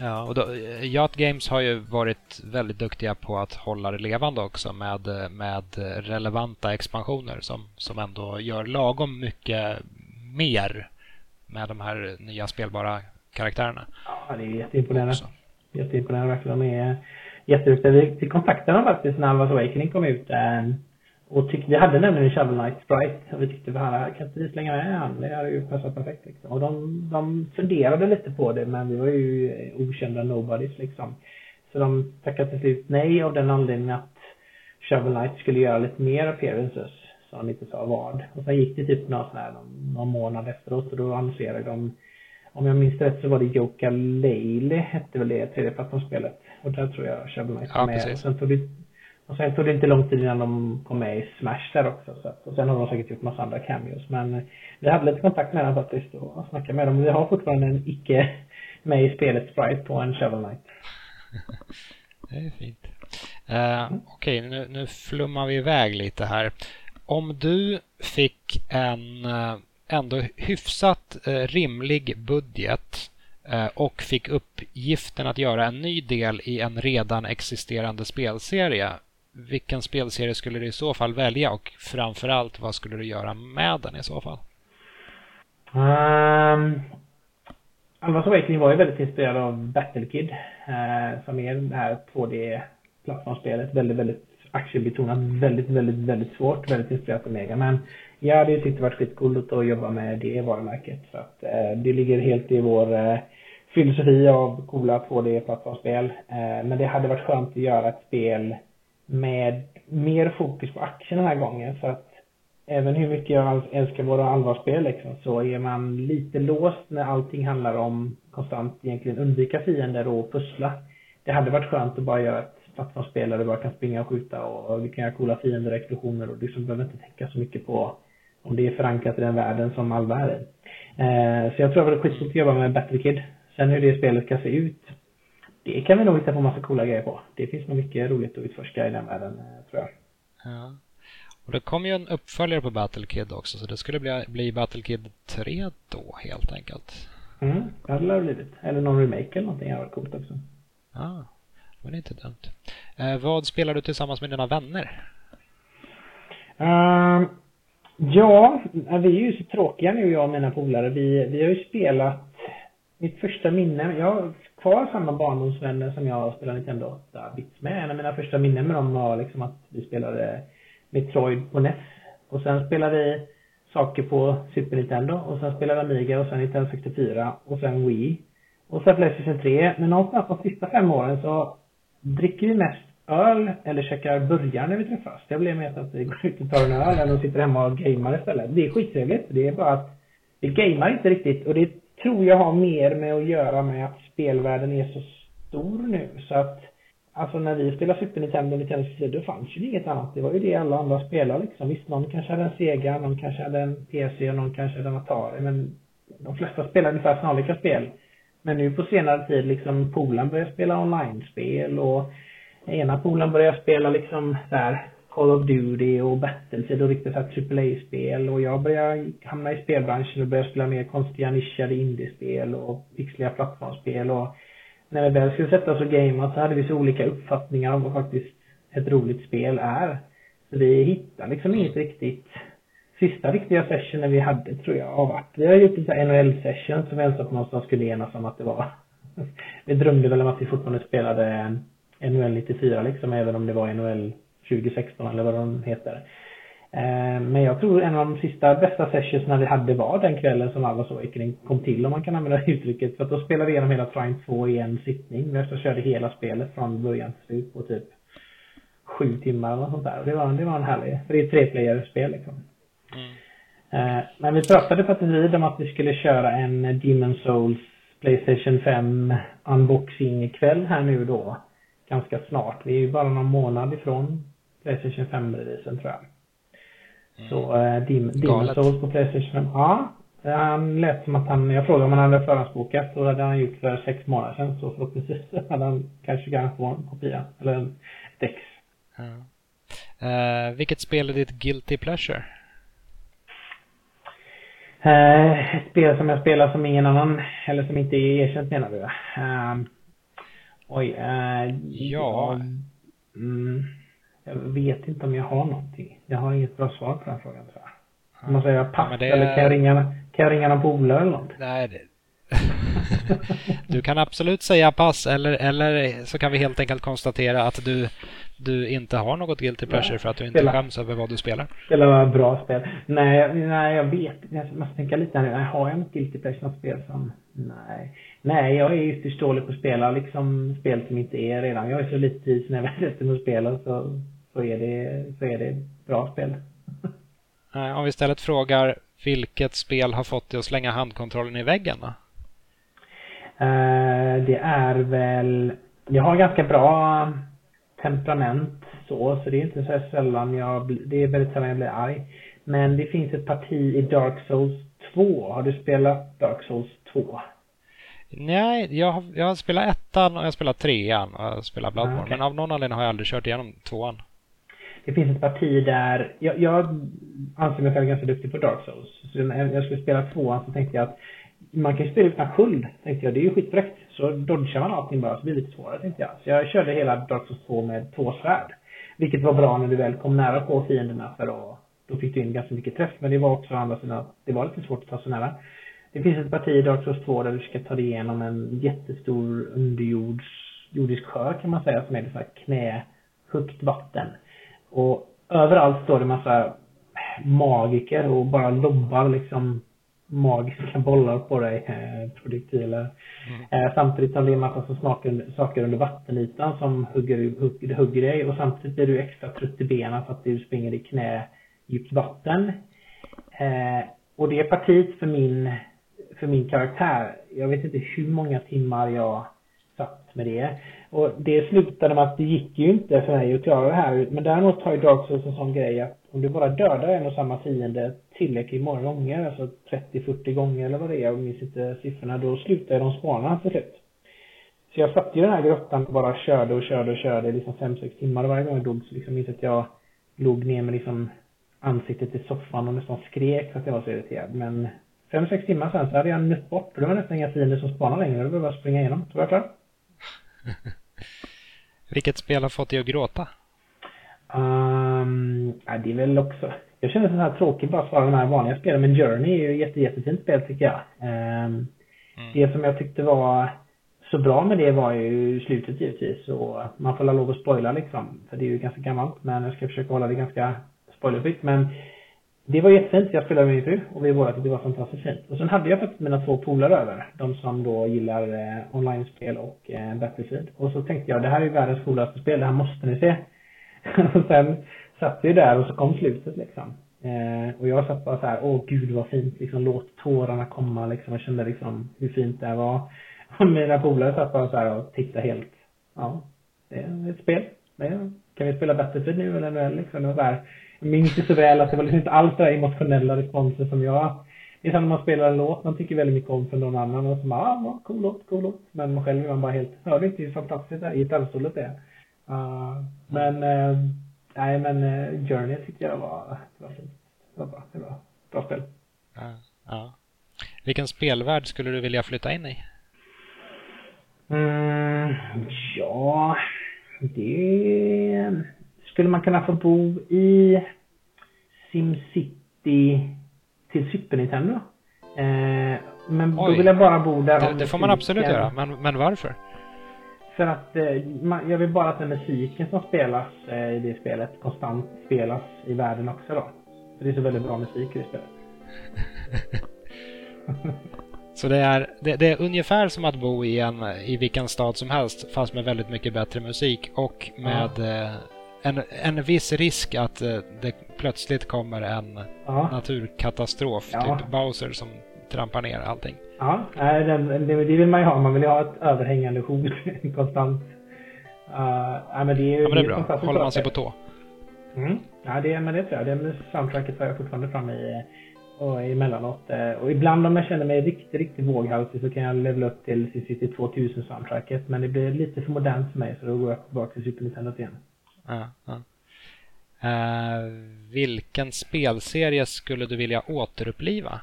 Ja, och då, Yacht Games har ju varit väldigt duktiga på att hålla det levande också med, med relevanta expansioner som, som ändå gör lagom mycket mer med de här nya spelbara karaktärerna. Ja, det är jätteimponerande. Också. Jätteimponerande verkligen. De är jätteduktiga. Vi, kontaktade dem faktiskt när Alvas Awakening kom ut. Äh, och tyckte, vi hade nämligen en Shovel Knight Sprite och vi tyckte, här kan inte vi slänga med han? Det hade ju passat perfekt liksom. Och de, de funderade lite på det men vi var ju okända nobodies liksom. Så de tackade till slut nej av den anledningen att Shovel Knight skulle göra lite mer appearances. Så de inte sa vad. Och sen gick det typ någon sån här, någon, någon månad efteråt och då annonserade de om jag minns rätt så var det Joka Leile hette väl det tredjeplattformsspelet. Och där tror jag Shovel Knight var ja, med. Precis. Och sen tog det och sen tog det inte lång tid innan de kom med i Smash där också. Så att, och sen har de säkert gjort massa andra cameos. Men eh, vi hade lite kontakt med dem faktiskt och snackade med dem. Vi har fortfarande en icke med i spelet sprite på en Shovel Knight. det är fint. Uh, Okej, okay, nu, nu flummar vi iväg lite här. Om du fick en eh, ändå hyfsat uh, rimlig budget och fick uppgiften att göra en ny del i en redan existerande spelserie vilken spelserie skulle du i så fall välja och framförallt vad skulle du göra med den i så fall? Ehm, um, Alvas Awakening var ju väldigt inspirerad av Battlekid eh, som är det här 2D plattformsspelet. Väldigt, väldigt aktiebetonat, väldigt, väldigt, väldigt svårt. Väldigt inspirerat av Mega. Men jag hade ju tyckt det varit skitcoolt att jobba med det varumärket. Så att eh, det ligger helt i vår eh, filosofi av coola 2D-plattformsspel. Eh, men det hade varit skönt att göra ett spel med mer fokus på action den här gången. Så att även hur mycket jag älskar våra allvarsspel liksom, så är man lite låst när allting handlar om konstant egentligen undvika fiender och pussla. Det hade varit skönt att bara göra ett plattformsspel där du bara kan springa och skjuta och du kan göra coola fiender och explosioner och du liksom behöver inte tänka så mycket på om det är förankrat i den världen som Alva är i. Eh, så jag tror att det är skitsnyggt att jobba med Battlekid. Sen hur det spelet ska se ut, det kan vi nog hitta på massa coola grejer på. Det finns nog mycket roligt att utforska i den världen, eh, tror jag. Ja. Och det kommer ju en uppföljare på Battlekid också, så det skulle bli, bli Battlekid 3 då helt enkelt. Mm, det hade det blivit. Eller någon remake eller någonting hade varit coolt också. Ja, men det är inte dumt. Eh, vad spelar du tillsammans med dina vänner? Uh, ja, vi är ju så tråkiga nu jag och mina polare. Vi, vi har ju spelat mitt första minne, jag kvar samma barndomsvänner som jag spelade Nintendo 8-bits med. En av mina första minnen med dem var liksom att vi spelade Metroid på NES. Och sen spelade vi saker på Super Nintendo och sen spelade Amiga och sen Nintendo 64 och sen Wii. Och sen Playstation 3. Men någonstans de sista fem åren så dricker vi mest öl eller käkar burgare när vi träffas. Det blir mer att vi går ut och tar en öl eller sitter hemma och gamer istället. Det är skittrevligt. Det är bara att vi gamer inte riktigt och det tror jag har mer med att göra med att spelvärlden är så stor nu så att Alltså när vi spelade Super Nintendo och Nintendo 64 då fanns ju inget annat. Det var ju det alla andra spelade liksom. Visst, någon kanske hade en Sega, någon kanske hade en PC och någon kanske hade en Atari. Men de flesta spelade ungefär snarlika spel. Men nu på senare tid liksom polaren börjar spela online-spel och ena polaren börjar spela liksom där Call of Duty och Battlefield och riktigt såhär AAA-spel och jag började hamna i spelbranschen och började spela mer konstiga nischade indiespel och pixliga plattformsspel och när vi väl skulle sätta oss och gamea så hade vi så olika uppfattningar om vad faktiskt ett roligt spel är. Så vi hittade liksom inget riktigt sista riktiga sessionen vi hade tror jag har varit, vi har gjort lite NHL-session som vi ens någonstans skulle enas om att det var. vi drömde väl om att vi fortfarande spelade NHL 94 liksom, även om det var NHL 2016 eller vad de heter. Eh, men jag tror en av de sista bästa sessionsna vi hade var den kvällen som Alvas Awakening kom till om man kan använda uttrycket. För att då spelade vi igenom hela Trine 2 i en sittning. Vi körde hela spelet från början till slut på typ sju timmar eller något sånt där. Och det var, det var en härlig, för det är ett treplayer-spel liksom. Mm. Eh, men vi pratade faktiskt vid om att vi skulle köra en Demon Souls Playstation 5 unboxing kväll här nu då. Ganska snart. Vi är ju bara någon månad ifrån Playstation 5-releasen tror jag. Mm. Så äh, Dim, Demon Souls på Playstation Ja. Han lät som att han, jag frågade om han hade förhandsbokat och det hade han gjort för sex månader sedan. Så förhoppningsvis hade han kanske kan få en kopia. Eller en Dex. Ja. Uh, vilket spel är ditt Guilty Pleasure? Uh, ett spel som jag spelar som ingen annan, eller som inte är erkänt menar du? Uh, oj. Uh, ja. Mm, jag vet inte om jag har någonting. Jag har inget bra svar på den frågan tror jag. Om man säger pass ja, det... eller kan jag ringa, kan jag ringa någon polare eller något? Nej, det... du kan absolut säga pass eller, eller så kan vi helt enkelt konstatera att du, du inte har något guilty pleasure nej, för att du inte spela. skäms över vad du spelar. Spela bra spel. Nej, nej, jag vet. Jag måste tänka lite här nu. Har jag något guilty pleasure, något spel som... Nej. Nej, jag är ytterst dålig på att spela liksom spel som inte är redan. Jag är så lite tid när jag väl sätter mig och spelar så så är det, så är det bra spel. Om vi istället frågar vilket spel har fått dig att slänga handkontrollen i väggen då? Uh, det är väl, jag har ganska bra temperament så, så det är inte så sällan jag, det är väldigt sällan jag blir arg. Men det finns ett parti i Dark Souls 2. Har du spelat Dark Souls 2? Nej, jag jag spelat ettan och jag har spelat trean och jag har spelat Bloodborne. Okay. Men av någon anledning har jag aldrig kört igenom tvåan det finns ett parti där, jag, jag anser mig själv ganska duktig på Dark Souls. Så när jag skulle spela tvåan så tänkte jag att man kan ju spela utan sköld, tänkte jag. Det är ju skitfräckt. Så dodgar man allting bara så blir det lite svårare, tänkte jag. Så jag körde hela Dark Souls 2 med två svärd. Vilket var bra när du väl kom nära på fienderna för då, då fick du in ganska mycket träff. Men det var också å andra sidan, det var lite svårt att ta sig nära. Det finns ett parti i Dark Souls 2 där du ska ta dig igenom en jättestor underjordisk sjö kan man säga som är så här knähögt vatten. Och överallt står det massa magiker och bara lobbar liksom magiska bollar på dig, eh, projektiler. Mm. Eh, samtidigt som det är en massa saker, saker under vattenytan som hugger, hugger, hugger dig och samtidigt blir du extra trött i benen för att du springer i knä djupt vatten. Eh, och det är partiet för min, för min karaktär. Jag vet inte hur många timmar jag satt med det. Och det slutade med att det gick ju inte för mig att klara det här. Men däremot har ju Dark Souls en sån grej att om du bara dödar en och samma fiende tillräckligt många gånger, alltså 30-40 gånger eller vad det är, jag minns inte siffrorna, då slutar de spana till slut. Så jag satt i den här grottan och bara körde och körde och körde liksom 5-6 timmar och varje gång jag dog så liksom minns att jag låg ner med liksom ansiktet i soffan och nästan skrek för att jag var så irriterad. Men 5-6 timmar sen så hade jag nött bort och det var nästan inga fiender som spanade längre. Det var bara att springa igenom. Så var jag klar. Vilket spel har fått dig att gråta? Um, ja, det är väl också... Jag känner så här tråkigt bara svara de här vanliga spelen, men Journey är ju ett jätte, jättefint spel tycker jag. Um, mm. Det som jag tyckte var så bra med det var ju slutet givetvis och man får lov att spoila liksom. För det är ju ganska gammalt men jag ska försöka hålla det ganska spoilerfritt. Men det var jättefint. Jag spelade med min fru och vi båda tyckte det var fantastiskt fint. Och sen hade jag faktiskt mina två polare över. De som då gillar eh, online-spel och eh, Battlefield. Och så tänkte jag, det här är ju världens coolaste spel, det här måste ni se. och sen satt vi där och så kom slutet liksom. Eh, och jag satt bara så här, åh gud vad fint, liksom låt tårarna komma liksom. Jag kände liksom hur fint det här var. Och mina polare satt bara så här och tittade helt, ja, det är ett spel. Det är, kan vi spela Battlefield nu eller liksom? Det var så här, minns ju så väl att det var liksom inte alls där emotionella responser som jag det är som när man spelar en låt man tycker väldigt mycket om för någon annan och så bara, ah, cool låt, cool låt. Men man själv är man bara helt, hörde inte hur fantastiskt det är, gitarrsolet det är. Uh, men, uh, nej men uh, Journey tyckte jag var, det var fint. Det var bra, det var bra spel. Ja, ja. Vilken spelvärld skulle du vilja flytta in i? Mm, ja, det skulle man kunna få bo i SimCity till Super Nintendo. Eh, men Oj. då vill jag bara bo där. Det, det får man absolut göra, men, men varför? För att eh, man, jag vill bara att den musiken som spelas eh, i det spelet konstant spelas i världen också då. För det är så väldigt bra musik i det spelet. Så det är, det, det, är ungefär som att bo i, en, i vilken stad som helst fast med väldigt mycket bättre musik och med ja. En, en viss risk att eh, det plötsligt kommer en ja. naturkatastrof, ja. typ Bowser som trampar ner allting. Ja, det, det vill man ju ha. Man vill ju ha ett överhängande hot konstant. Uh, ja, men det är, ja, men det är bra. Håller man sig på tå. Mm. Ja, det, men det tror jag. Det soundtracket har jag fortfarande framme i och emellanåt. Eh, och ibland om jag känner mig riktigt, riktigt våghalsig så kan jag levela upp till CCT 2000 soundtracket. Men det blir lite för modernt för mig så då går jag tillbaka till Super Nintendo igen. Ja, ja. Uh, vilken spelserie skulle du vilja återuppliva?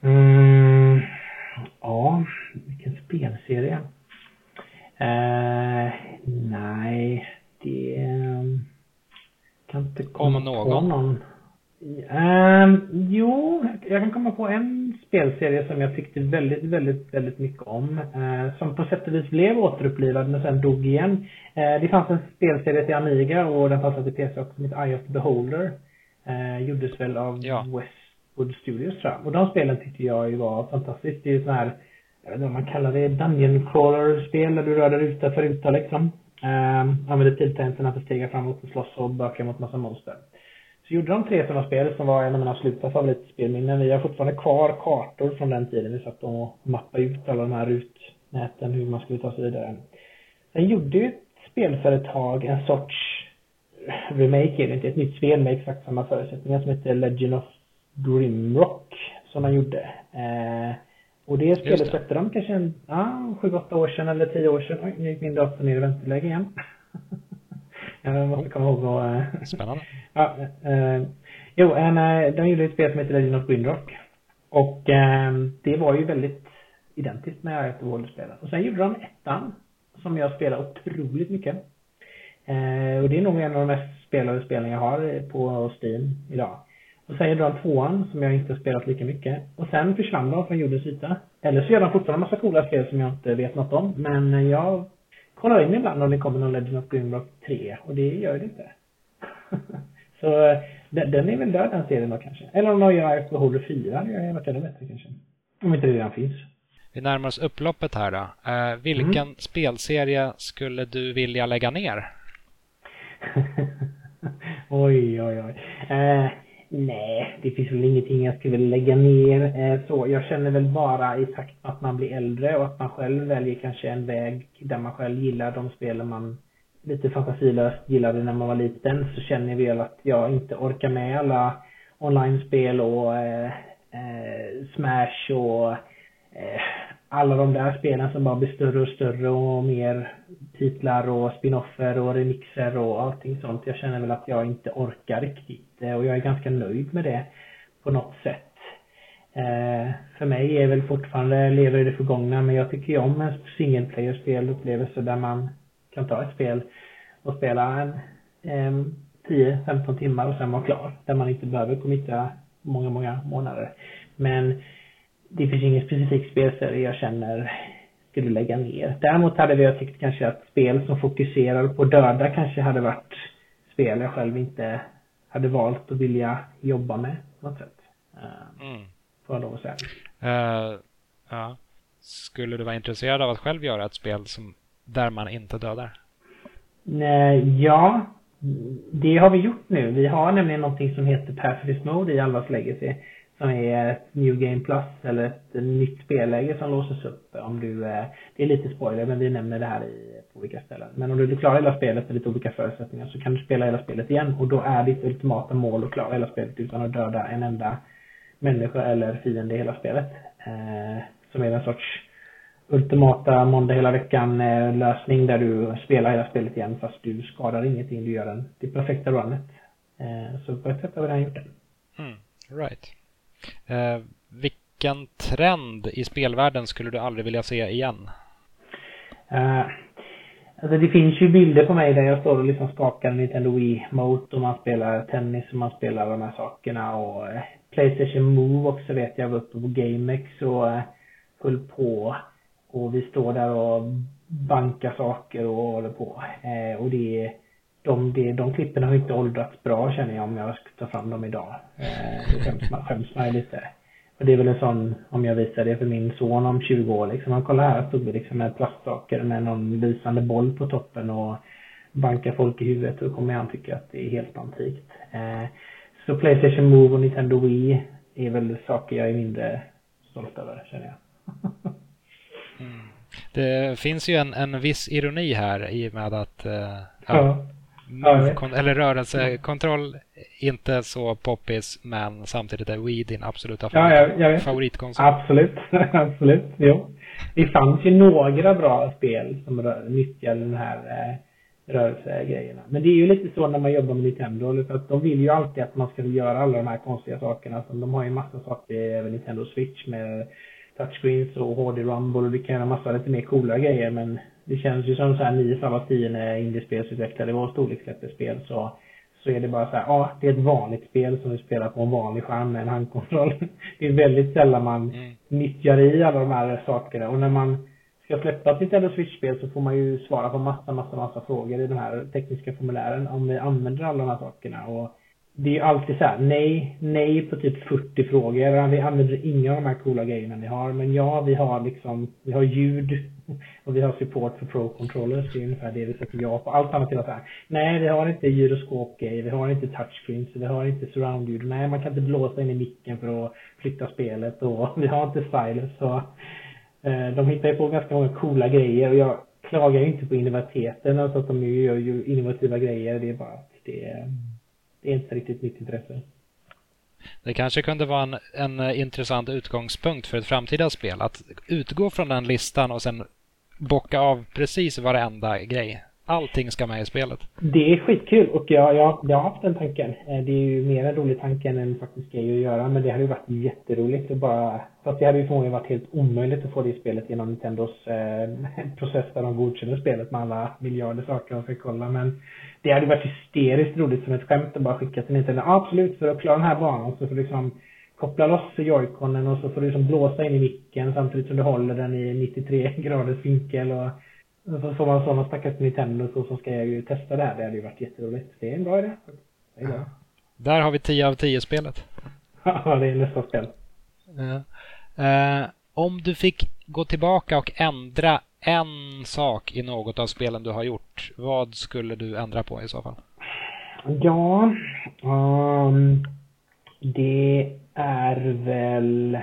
Mm, ja, vilken spelserie? Uh, nej, det kan inte komma Om någon. någon. Um, jo, jag kan komma på en spelserie som jag tyckte väldigt, väldigt, väldigt mycket om. Uh, som på sätt och vis blev återupplivad men sen dog igen. Uh, det fanns en spelserie till Amiga och den fanns till PC också som heter Eye of the Beholder. Uh, gjordes väl av ja. Westwood Studios tror jag. Och de spelen tyckte jag ju var fantastiskt. Det är ju sån här, jag vet inte vad man kallar det, Dungeon Crawler-spel där du rör dig ruta för ruta liksom. Uh, använder piltangenterna för att stiga framåt och slåss och böka mot massa monster. Så gjorde de tre sådana spel som var en av mina absoluta favoritspelminnen. Vi har fortfarande kvar kartor från den tiden. Vi satt och mappade ut alla de här rutnäten, hur man skulle ta sig vidare. Sen gjorde ju ett spelföretag en sorts remake, eller inte ett nytt spel med exakt samma förutsättningar som heter Legend of Grimrock som man gjorde. Eh, och det spelet släppte de kanske en, ja, sju, åtta år sedan eller tio år sedan. Oj, nu gick min dator ner i vänsterläge igen. Jag måste komma ihåg vad... Eh, Spännande. ja, eh, jo, en, eh, de gjorde ett spel som heter Legend of Greenrock. Och eh, det var ju väldigt identiskt med Eye of the. Och sen gjorde de ettan som jag spelar otroligt mycket. Eh, och det är nog en av de mest spelade spelen jag har på Steam idag. Och sen gjorde de tvåan som jag inte har spelat lika mycket. Och sen försvann de från jordens yta. Eller så gör de fortfarande en massa coola spel som jag inte vet något om. Men jag kollar in ibland om det kommer någon Legend of Grimrock 3 och det gör det inte. så eh, den, den är väl död den serien då kanske. Eller om de gör Ice Beholder 4, det hade varit ännu bättre kanske. Om inte det redan finns. Vi närmar oss upploppet här då. Uh, vilken mm. spelserie skulle du vilja lägga ner? oj, oj, oj. Uh, Nej, det finns väl ingenting jag skulle lägga ner eh, så. Jag känner väl bara i takt med att man blir äldre och att man själv väljer kanske en väg där man själv gillar de spelen man lite fantasilöst gillade när man var liten så känner jag väl att jag inte orkar med alla online-spel och eh, eh, Smash och eh, alla de där spelen som bara blir större och större och mer titlar och spinoffer och remixer och allting sånt. Jag känner väl att jag inte orkar riktigt Eh, och jag är ganska nöjd med det på något sätt. Eh, för mig är väl fortfarande lever i det förgångna men jag tycker ju om en single player spelupplevelse där man kan ta ett spel och spela en eh, 10-15 timmar och sen vara klar. Där man inte behöver committa många, många månader. Men det finns ingen specifik spelserie jag känner skulle lägga ner. Däremot hade vi tyckt kanske att spel som fokuserar på döda kanske hade varit spel jag själv inte hade valt att vilja jobba med på något sätt. Uh, mm. Får jag lov att säga. Uh, ja. Skulle du vara intresserad av att själv göra ett spel som, där man inte dödar? Nej, ja. Det har vi gjort nu. Vi har nämligen någonting som heter Pacifist Mode i Alvas Legacy som är ett New Game Plus eller ett nytt spelläge som låses upp om du, eh, det är lite spoiler men vi nämner det här i, på olika ställen. Men om du klarar hela spelet med lite olika förutsättningar så kan du spela hela spelet igen och då är ditt ultimata mål att klara hela spelet utan att döda en enda människa eller fiende i hela spelet. Eh, som är en sorts ultimata måndag hela veckan eh, lösning där du spelar hela spelet igen fast du skadar ingenting. Du gör den, det perfekta runnet. Eh, så på ett sätt har vi redan gjort det. Mm, right. Eh, vilken trend i spelvärlden skulle du aldrig vilja se igen? Uh, alltså det finns ju bilder på mig där jag står och liksom skakar Nintendo Wii Mote och man spelar tennis och man spelar de här sakerna och eh, Playstation Move också vet jag var uppe på GameX och eh, höll på och vi står där och bankar saker och håller på. Eh, och det är de, de, de klippen har inte åldrats bra känner jag om jag ska ta fram dem idag. Eh, det skäms man, skäms man lite. Och det är väl en sån, om jag visar det för min son om 20 år liksom. Han kollar här, stod vi liksom med plastsaker med någon lysande boll på toppen och bankar folk i huvudet. Då kommer han tycka att det är helt antikt. Eh, så Playstation Move och Nintendo Wii är väl saker jag är mindre stolt över, känner jag. mm. Det finns ju en, en viss ironi här i och med att uh, ja move, eller rörelsekontroll inte så poppis men samtidigt är Wii din absoluta ja, ja, favoritkonsol. Absolut, absolut. Jo. Det fanns ju några bra spel som nyttjade den här eh, rörelsegrejerna. Men det är ju lite så när man jobbar med Nintendo. För att de vill ju alltid att man ska göra alla de här konstiga sakerna. Så de har ju massa saker, även Nintendo Switch med touchscreens och HD Rumble och det kan göra massa lite mer coola grejer men det känns ju som så här nio av tio indiespelsutvecklare i vår storlek släpper spel så så är det bara så här, ja, det är ett vanligt spel som du spelar på en vanlig skärm med en handkontroll. Det är väldigt sällan man mm. nyttjar i alla de här sakerna och när man ska släppa ett Nintendo Switch-spel så får man ju svara på massa, massa, massa frågor i den här tekniska formulären om vi använder alla de här sakerna och det är ju alltid så här, nej, nej på typ 40 frågor. Vi använder inga av de här coola grejerna ni har. Men ja, vi har liksom, vi har ljud och vi har support för Pro Controllers. Det är ungefär det vi sätter ja på. Allt annat är så här, nej, vi har inte gyroskopgrejer, vi har inte touchscreens, vi har inte surround-ljud. Nej, man kan inte blåsa in i micken för att flytta spelet och vi har inte stylus. Så, eh, de hittar ju på ganska många coola grejer och jag klagar ju inte på innovativiteten, alltså att de gör ju innovativa grejer. Det är bara att det är det är inte riktigt mitt intresse. Det kanske kunde vara en, en eh, intressant utgångspunkt för ett framtida spel. Att utgå från den listan och sen bocka av precis varenda grej allting ska med i spelet. Det är skitkul och jag, jag, jag har haft den tanken. Eh, det är ju mer en rolig tanke än en faktisk grej att göra men det hade ju varit jätteroligt att bara Fast det hade ju förmodligen varit helt omöjligt att få det i spelet genom Nintendos eh, process där de godkänner spelet med alla miljarder saker de fick kolla men det hade varit hysteriskt roligt som ett skämt att bara skicka till Nintendo. Absolut, för att klara den här banan så får du liksom koppla loss joyconen och så får du liksom blåsa in i micken samtidigt som du håller den i 93 graders vinkel och så får man sådana stackars Nintendo så, så ska jag ju testa det här. Det hade ju varit jätteroligt. Det är en bra idé. Det är bra. Där har vi 10 av 10 spelet. Ja, det är nästa spel. Ja. Uh, om du fick gå tillbaka och ändra en sak i något av spelen du har gjort, vad skulle du ändra på i så fall? Ja, um, Det är väl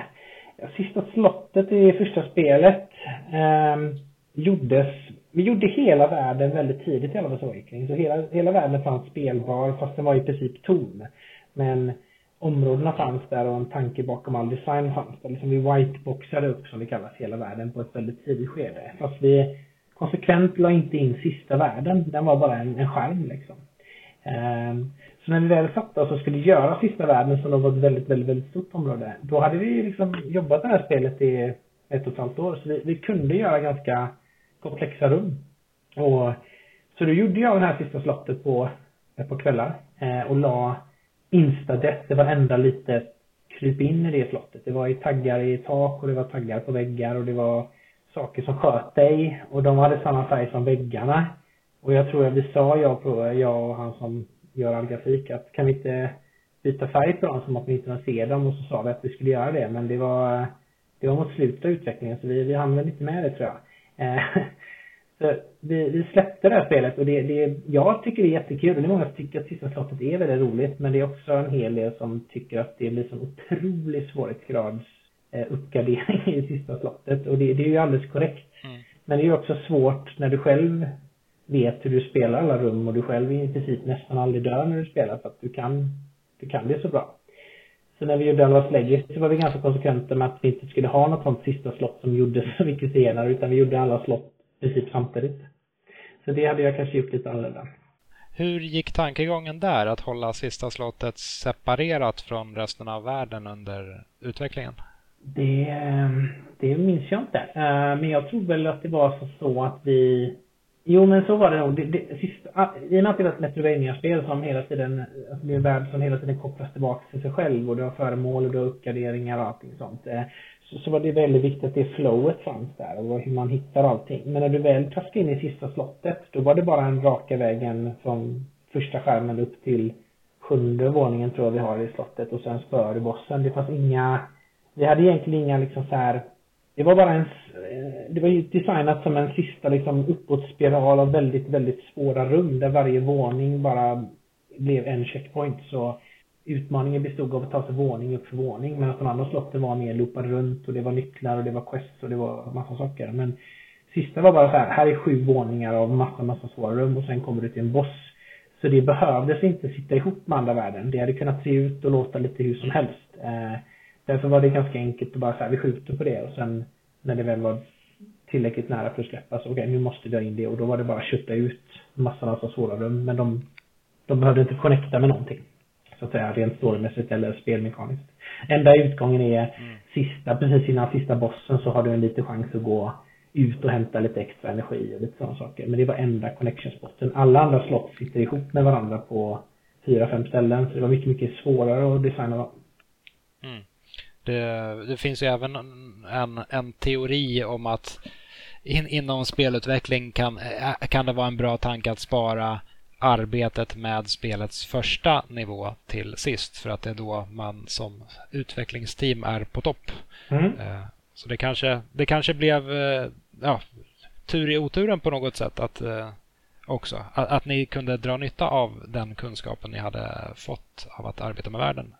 sista slottet i första spelet Um, gjordes vi gjorde hela världen väldigt tidigt i alla Awakening. Så hela, hela världen fanns spelbar fast den var i princip tom. Men områdena fanns där och en tanke bakom all design fanns där. Liksom vi whiteboxade upp, som det kallas, hela världen på ett väldigt tidigt skede. Fast vi konsekvent la inte in sista världen. Den var bara en, en skärm liksom. Um, så när vi väl satte oss och skulle göra sista världen som då var ett väldigt, väldigt, väldigt stort område. Då hade vi liksom jobbat det här spelet i ett och ett halvt år. Så vi, vi kunde göra ganska komplexa rum. Och, så då gjorde jag det här sista slottet på ett par kvällar eh, och la Instadess, det varenda litet kryp in i det slottet. Det var ju taggar i tak och det var taggar på väggar och det var saker som sköt dig och de hade samma färg som väggarna. Och jag tror att vi sa, jag, på, jag och han som gör all grafik, att kan vi inte byta färg på dem som att vi inte ser dem och så sa vi att vi skulle göra det men det var det var mot slutet av utvecklingen så vi, vi hann väl inte med det tror jag. Eh, vi, vi släppte det här spelet och det, det, jag tycker det är jättekul det är många som tycker att sista slottet är väldigt roligt men det är också en hel del som tycker att det blir så otrolig svårighetsgrads eh, uppgradering i sista slottet och det, det är ju alldeles korrekt. Mm. Men det är ju också svårt när du själv vet hur du spelar alla rum och du själv i princip nästan aldrig dör när du spelar för att du kan, du kan det så bra. Så när vi gjorde Alvas Legacy så var vi ganska konsekventa med att vi inte skulle ha något sånt sista slott som gjordes så mycket senare utan vi gjorde alla slott princip samtidigt. Så det hade jag kanske gjort lite annorlunda. Hur gick tankegången där, att hålla sista slottet separerat från resten av världen under utvecklingen? Det, det minns jag inte. Eh, men jag tror väl att det var så att vi Jo men så var det nog. Det, det, sista, ah, I och med att det var ett Metroidvania-spel som hela tiden, alltså det är en värld som hela tiden kopplas tillbaka till sig själv och du har föremål och du har uppgraderingar och allting sånt. Så, så var det väldigt viktigt att det flowet fanns där och hur man hittar allting. Men när du väl traskade in i sista slottet, då var det bara en raka vägen från första skärmen upp till sjunde våningen tror jag vi har i slottet och sen före bossen. Det fanns inga, vi hade egentligen inga liksom så här det var bara en, eh, det var ju designat som en sista liksom uppåtspiral av väldigt, väldigt svåra rum där varje våning bara blev en checkpoint. Så utmaningen bestod av att ta sig våning upp för våning medan de andra slotten var mer loopade runt och det var nycklar och det var quests och det var massa saker. Men sista var bara så här, här är sju våningar av massa, massa svåra rum och sen kommer du till en boss. Så det behövdes inte sitta ihop med andra världen. Det hade kunnat se ut och låta lite hur som helst. Eh, Därför var det ganska enkelt att bara säga vi skjuter på det och sen när det väl var tillräckligt nära för att släppas, okej okay, nu måste vi ha in det och då var det bara att kötta ut massa, av svåra rum men de, de behövde inte connecta med någonting. Så att säga rent storymässigt eller spelmekaniskt. Enda utgången är mm. sista, precis innan sista bossen så har du en liten chans att gå ut och hämta lite extra energi och lite sådana saker. Men det var enda connection-spotten. Alla andra slott sitter ihop med varandra på fyra, fem ställen. Så det var mycket, mycket svårare att designa dem. Mm. Det, det finns ju även en, en teori om att in, inom spelutveckling kan, kan det vara en bra tanke att spara arbetet med spelets första nivå till sist för att det är då man som utvecklingsteam är på topp. Mm. Eh, så det kanske, det kanske blev eh, ja, tur i oturen på något sätt att eh, också. Att, att, ni kunde dra nytta av den kunskapen ni hade fått av att arbeta med världen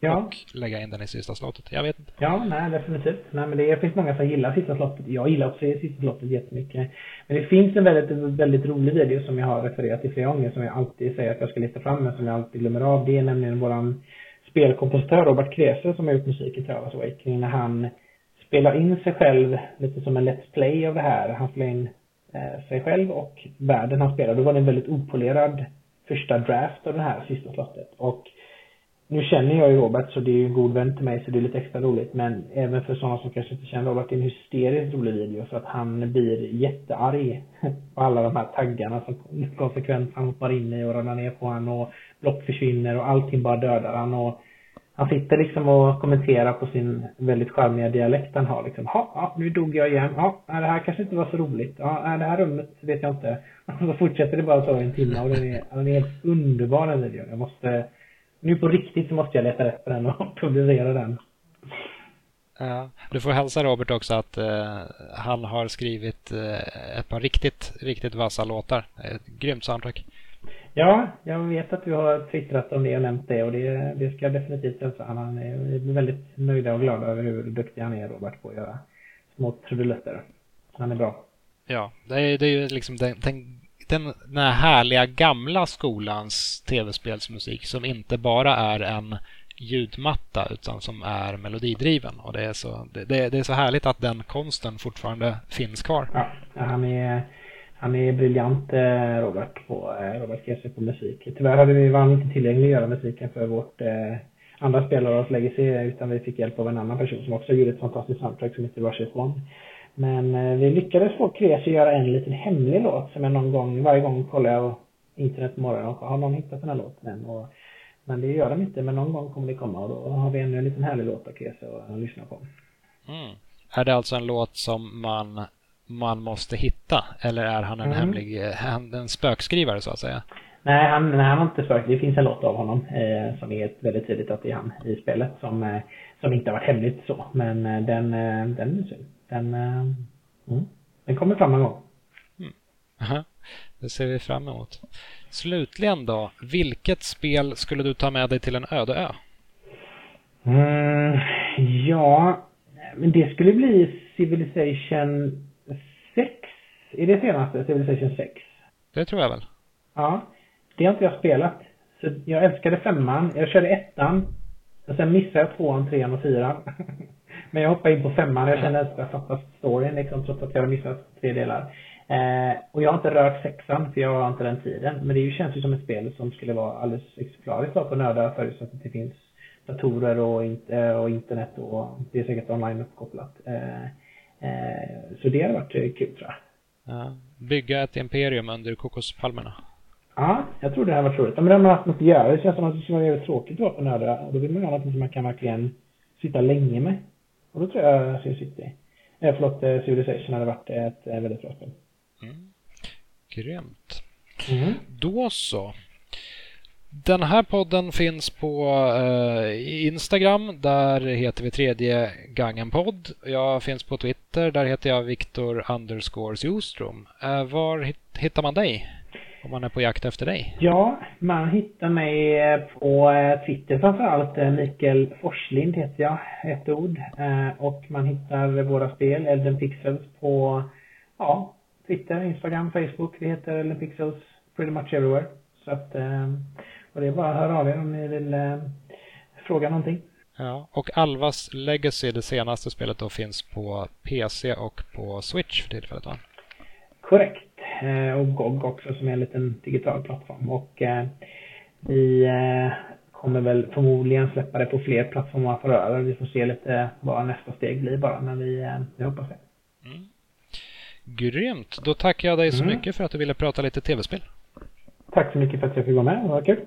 ja. och lägga in den i sista slottet. Jag vet inte. Ja, nej definitivt. Nej men det finns många som gillar sista slottet. Jag gillar också sista slottet jättemycket. Men det finns en väldigt, väldigt rolig video som jag har refererat till flera gånger som jag alltid säger att jag ska lyfta fram men som jag alltid glömmer av. Det är nämligen våran spelkompositör Robert Krese som har gjort musik i Travers Awakening när han spelar in sig själv lite som en Let's Play av det här. Han spelar in eh, sig själv och världen han spelar. Då var det en väldigt opolerad första draft av det här sista slottet. Och nu känner jag ju Robert så det är ju en god vän till mig så det är lite extra roligt. Men även för sådana som kanske inte känner Robert, det är en hysteriskt rolig video för att han blir jättearg på alla de här taggarna som konsekvent han hoppar in i och ramlar ner på han och block försvinner och allting bara dödar han och han sitter liksom och kommenterar på sin väldigt charmiga dialekt han har liksom. Ja, nu dog jag igen. Ja, det här kanske inte var så roligt. Ja, det här rummet vet jag inte. Och så fortsätter det bara så i en timme och den är, den är helt underbar den videon. Jag måste nu på riktigt så måste jag leta rätt på den och publicera den. Ja, du får hälsa Robert också att uh, han har skrivit uh, ett par riktigt, riktigt vassa låtar. Ett grymt soundtrack. Ja, jag vet att du har twittrat om det och nämnt det och det, det ska jag definitivt hälsa. Han är väldigt nöjda och glada över hur duktig han är, Robert, på att göra små trudelutter. Han är bra. Ja, det är, det är ju liksom den, den, den, den här härliga gamla skolans tv-spelsmusik som inte bara är en ljudmatta utan som är melodidriven. Och det är så, det, det är så härligt att den konsten fortfarande finns kvar. Ja, han är han är briljant, eh, Robert, på, eh, Robert Kese på musik. Tyvärr hade vi, inte tillgänglig att göra musiken för vårt eh, andra spelare av Legacy, utan vi fick hjälp av en annan person som också gjorde ett fantastiskt soundtrack som heter Rush One. Men eh, vi lyckades få Kese göra en liten hemlig låt som jag någon gång, varje gång kollar jag internet på morgonen och har någon hittat den här låten än? Och, men det gör de inte, men någon gång kommer det komma och då har vi ännu en liten härlig låt av Kese att lyssna på. Mm. Är det alltså en låt som man man måste hitta? Eller är han en mm. hemlig, en spökskrivare så att säga? Nej, han, nej, han har inte spök. Det finns en låt av honom eh, som är väldigt tydligt att det är han i spelet som, eh, som inte har varit hemligt så. Men eh, den, eh, den, den, eh, mm, den kommer fram en gång. Mm. Aha. Det ser vi fram emot. Slutligen då, vilket spel skulle du ta med dig till en öde ö? Mm, ja, men det skulle bli Civilization 6. Är det senaste Civilization 6? Det tror jag väl. Ja. Det har inte jag spelat. Så jag älskade femman. Jag körde ettan. Och sen missade jag tvåan, trean och fyran. Men jag hoppade in på femman. Jag kände att jag fattat storyn liksom, trots att jag hade missat tre delar. Eh, och jag har inte rört sexan, för jag har inte den tiden. Men det ju, känns ju som ett spel som skulle vara alldeles exemplariskt på nördar förutsatt att det finns datorer och, och internet och det är säkert online uppkopplat. Eh, Eh, så det hade varit eh, kul tror jag. Ja, bygga ett imperium under kokospalmerna. Ja, jag tror det hade varit roligt. Men det har man haft något att göra. Det känns som att det skulle vara tråkigt att vara på nördar. Då vill man ha något som man kan verkligen sitta länge med. Och då tror jag Sim City, eh, förlåt, eh, Civilization hade varit ett väldigt bra spel. Mm. Grymt. Mm. Då så. Den här podden finns på eh, Instagram. Där heter vi tredje gången podd. Jag finns på Twitter. Där heter jag Viktor underscore Sjoström. Eh, var hittar man dig? Om man är på jakt efter dig? Ja, man hittar mig eh, på eh, Twitter framförallt. Eh, Mikael Forslind heter jag, ett ord. Och man hittar våra spel, Elden Pixels, på ja, Twitter, Instagram, Facebook. Vi heter Elden Pixels pretty much everywhere. Så att och det är bara att höra av er om ni vill fråga någonting. Ja, och Alvas Legacy, det senaste spelet då, finns på PC och på Switch för tillfället va? Korrekt. Eh, och GOG också som är en liten digital plattform. Och eh, vi eh, kommer väl förmodligen släppa det på fler plattformar framöver. Vi får se lite vad nästa steg blir bara, men vi, vi hoppas det. Mm. Grymt! Då tackar jag dig så mm. mycket för att du ville prata lite tv-spel. Tack så mycket för att jag fick vara med. Det var kul.